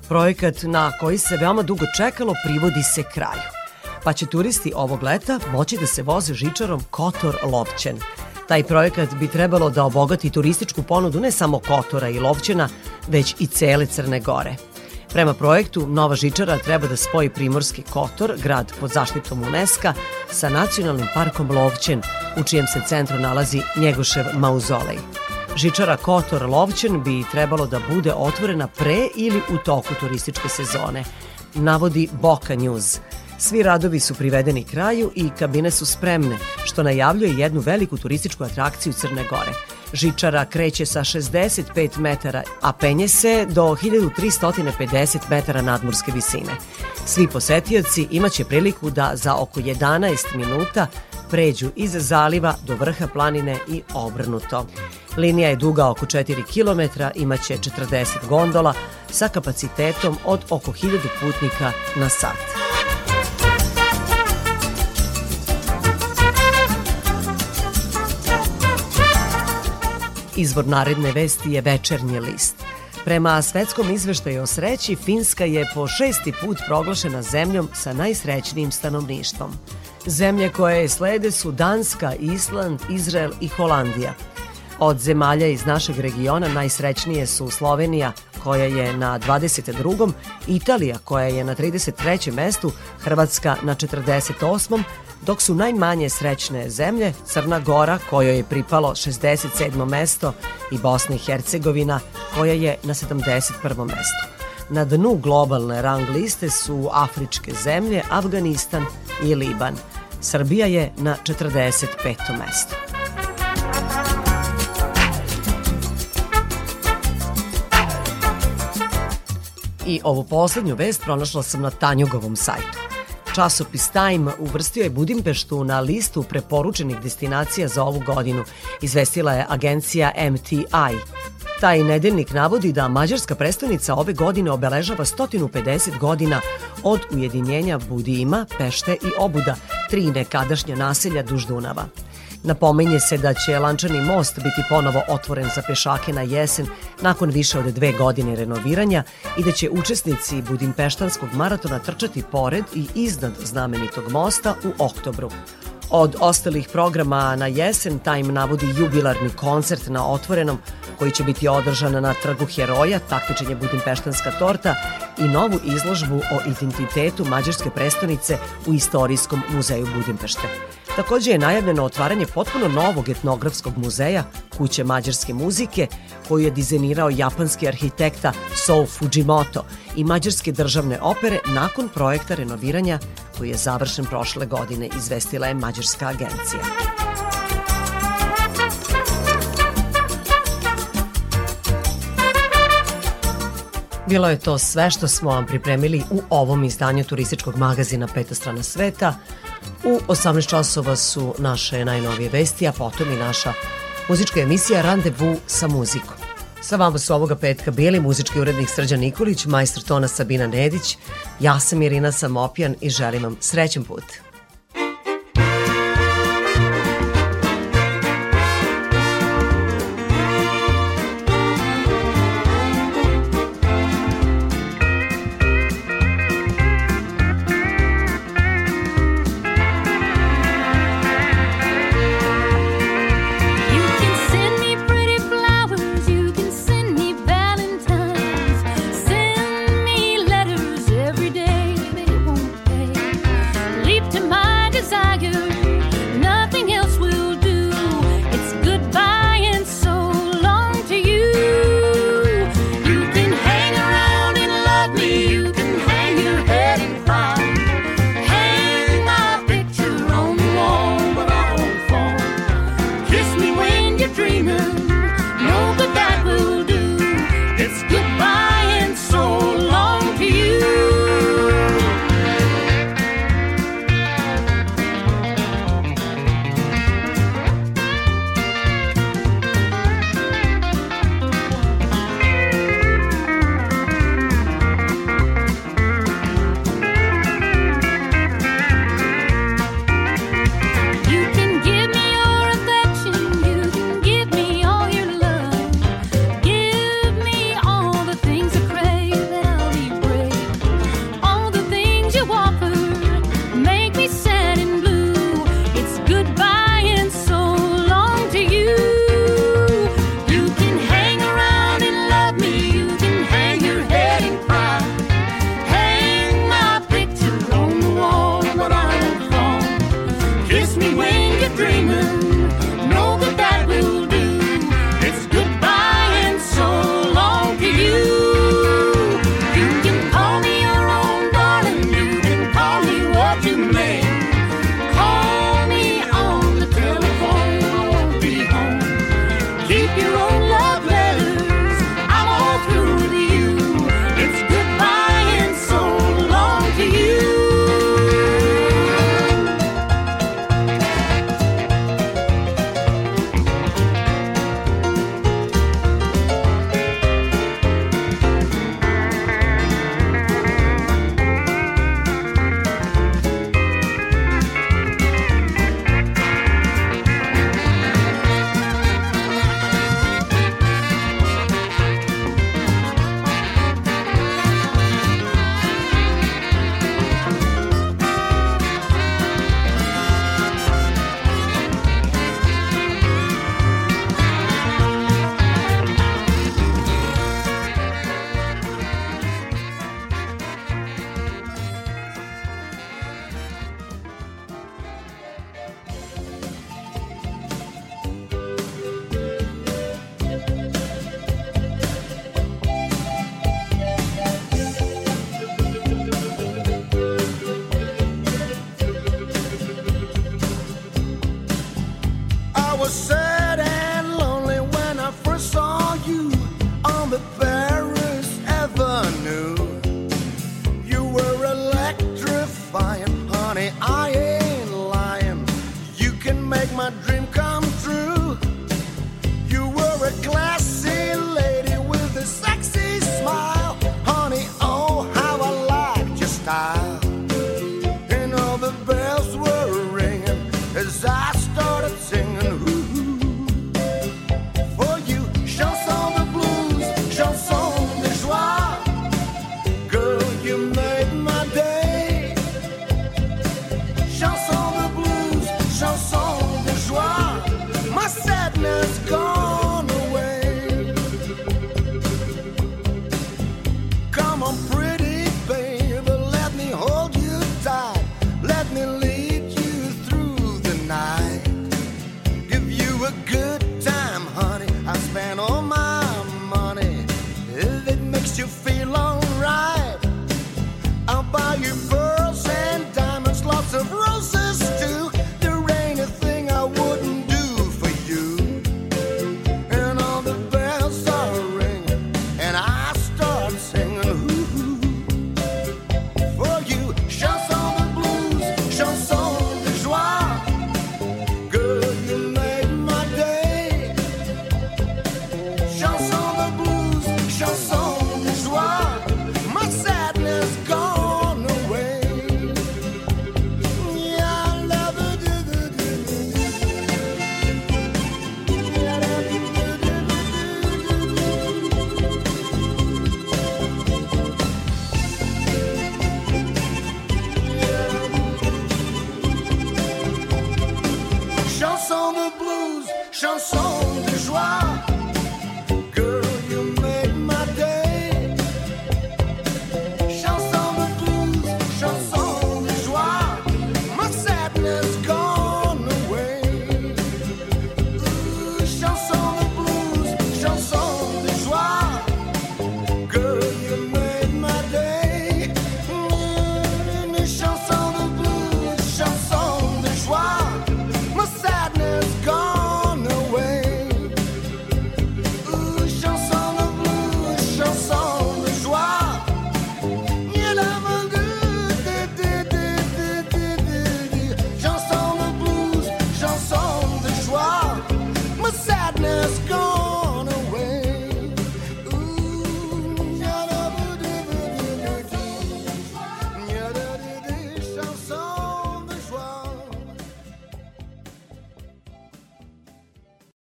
S1: Projekat na koji se veoma dugo čekalo privodi se kraju, pa će turisti ovog leta moći da se voze žičarom Kotor Lovćen. Taj projekat bi trebalo da obogati turističku ponudu ne samo Kotora i Lovćena, već i cele Crne Gore. Prema projektu, nova žičara treba da spoji Primorski Kotor, grad pod zaštitom UNESCO, sa nacionalnim parkom Lovćen, u čijem se centru nalazi Njegošev mauzolej. Žičara Kotor Lovćen bi trebalo da bude otvorena pre ili u toku turističke sezone, navodi Boka News. Svi radovi su privedeni kraju i kabine su spremne, što najavljuje jednu veliku turističku atrakciju Crne Gore. Žičara kreće sa 65 metara, a penje se do 1350 metara nadmorske visine. Svi posetioci imaće priliku da za oko 11 minuta pređu iz zaliva do vrha planine i obrnuto. Linija je duga oko 4 km, imaće 40 gondola sa kapacitetom od oko 1000 putnika na sat. Izvor naredne vesti je večernji list. Prema svetskom izveštaju o sreći, Finska je po šesti put proglašena zemljom sa najsrećnijim stanovništvom. Zemlje koje je slede su Danska, Island, Izrael i Holandija. Od zemalja iz našeg regiona najsrećnije su Slovenija, koja je na 22. Italija, koja je na 33. mestu, Hrvatska na 48 dok su najmanje srećne zemlje Crna Gora, kojoj je pripalo 67. mesto, i Bosna i Hercegovina, koja je na 71. mestu. Na dnu globalne rang liste su afričke zemlje, Afganistan i Liban. Srbija je na 45. mestu. I ovu poslednju vest pronašla sam na Tanjugovom sajtu. Časopis Time uvrstio je Budimpeštu na listu preporučenih destinacija za ovu godinu, izvestila je agencija MTI. Taj nedeljnik navodi da mađarska prestonica ove godine obeležava 150 godina od ujedinjenja Budima, Pešte i Obuda, tri nekadašnja naselja duž Dunava. Napominje se da će Lančani most biti ponovo otvoren za pešake na jesen nakon više od dve godine renoviranja i da će učesnici Budimpeštanskog maratona trčati pored i iznad znamenitog mosta u oktobru. Od ostalih programa na jesen Time navodi jubilarni koncert na otvorenom koji će biti održan na Trgu Heroja, takmičenje Budimpeštanska torta i novu izložbu o identitetu mađarske prestonice u Istorijskom muzeju Budimpešte. Takođe je najavljeno otvaranje potpuno novog etnografskog muzeja, kuće mađarske muzike, koju je dizajnirao japanski arhitekta Sou Fujimoto i mađarske državne opere nakon projekta renoviranja koji je završen prošle godine, izvestila je mađarska agencija. Bilo je to sve što smo vam pripremili u ovom izdanju turističkog magazina Peta strana sveta. U 18 časova su naše najnovije vesti, a potom i naša muzička emisija Randevu sa muzikom. Sa vama su ovoga petka bili muzički urednik Srđan Nikolić, majstor tona Sabina Nedić, ja sam Irina Samopjan i želim vam srećen put.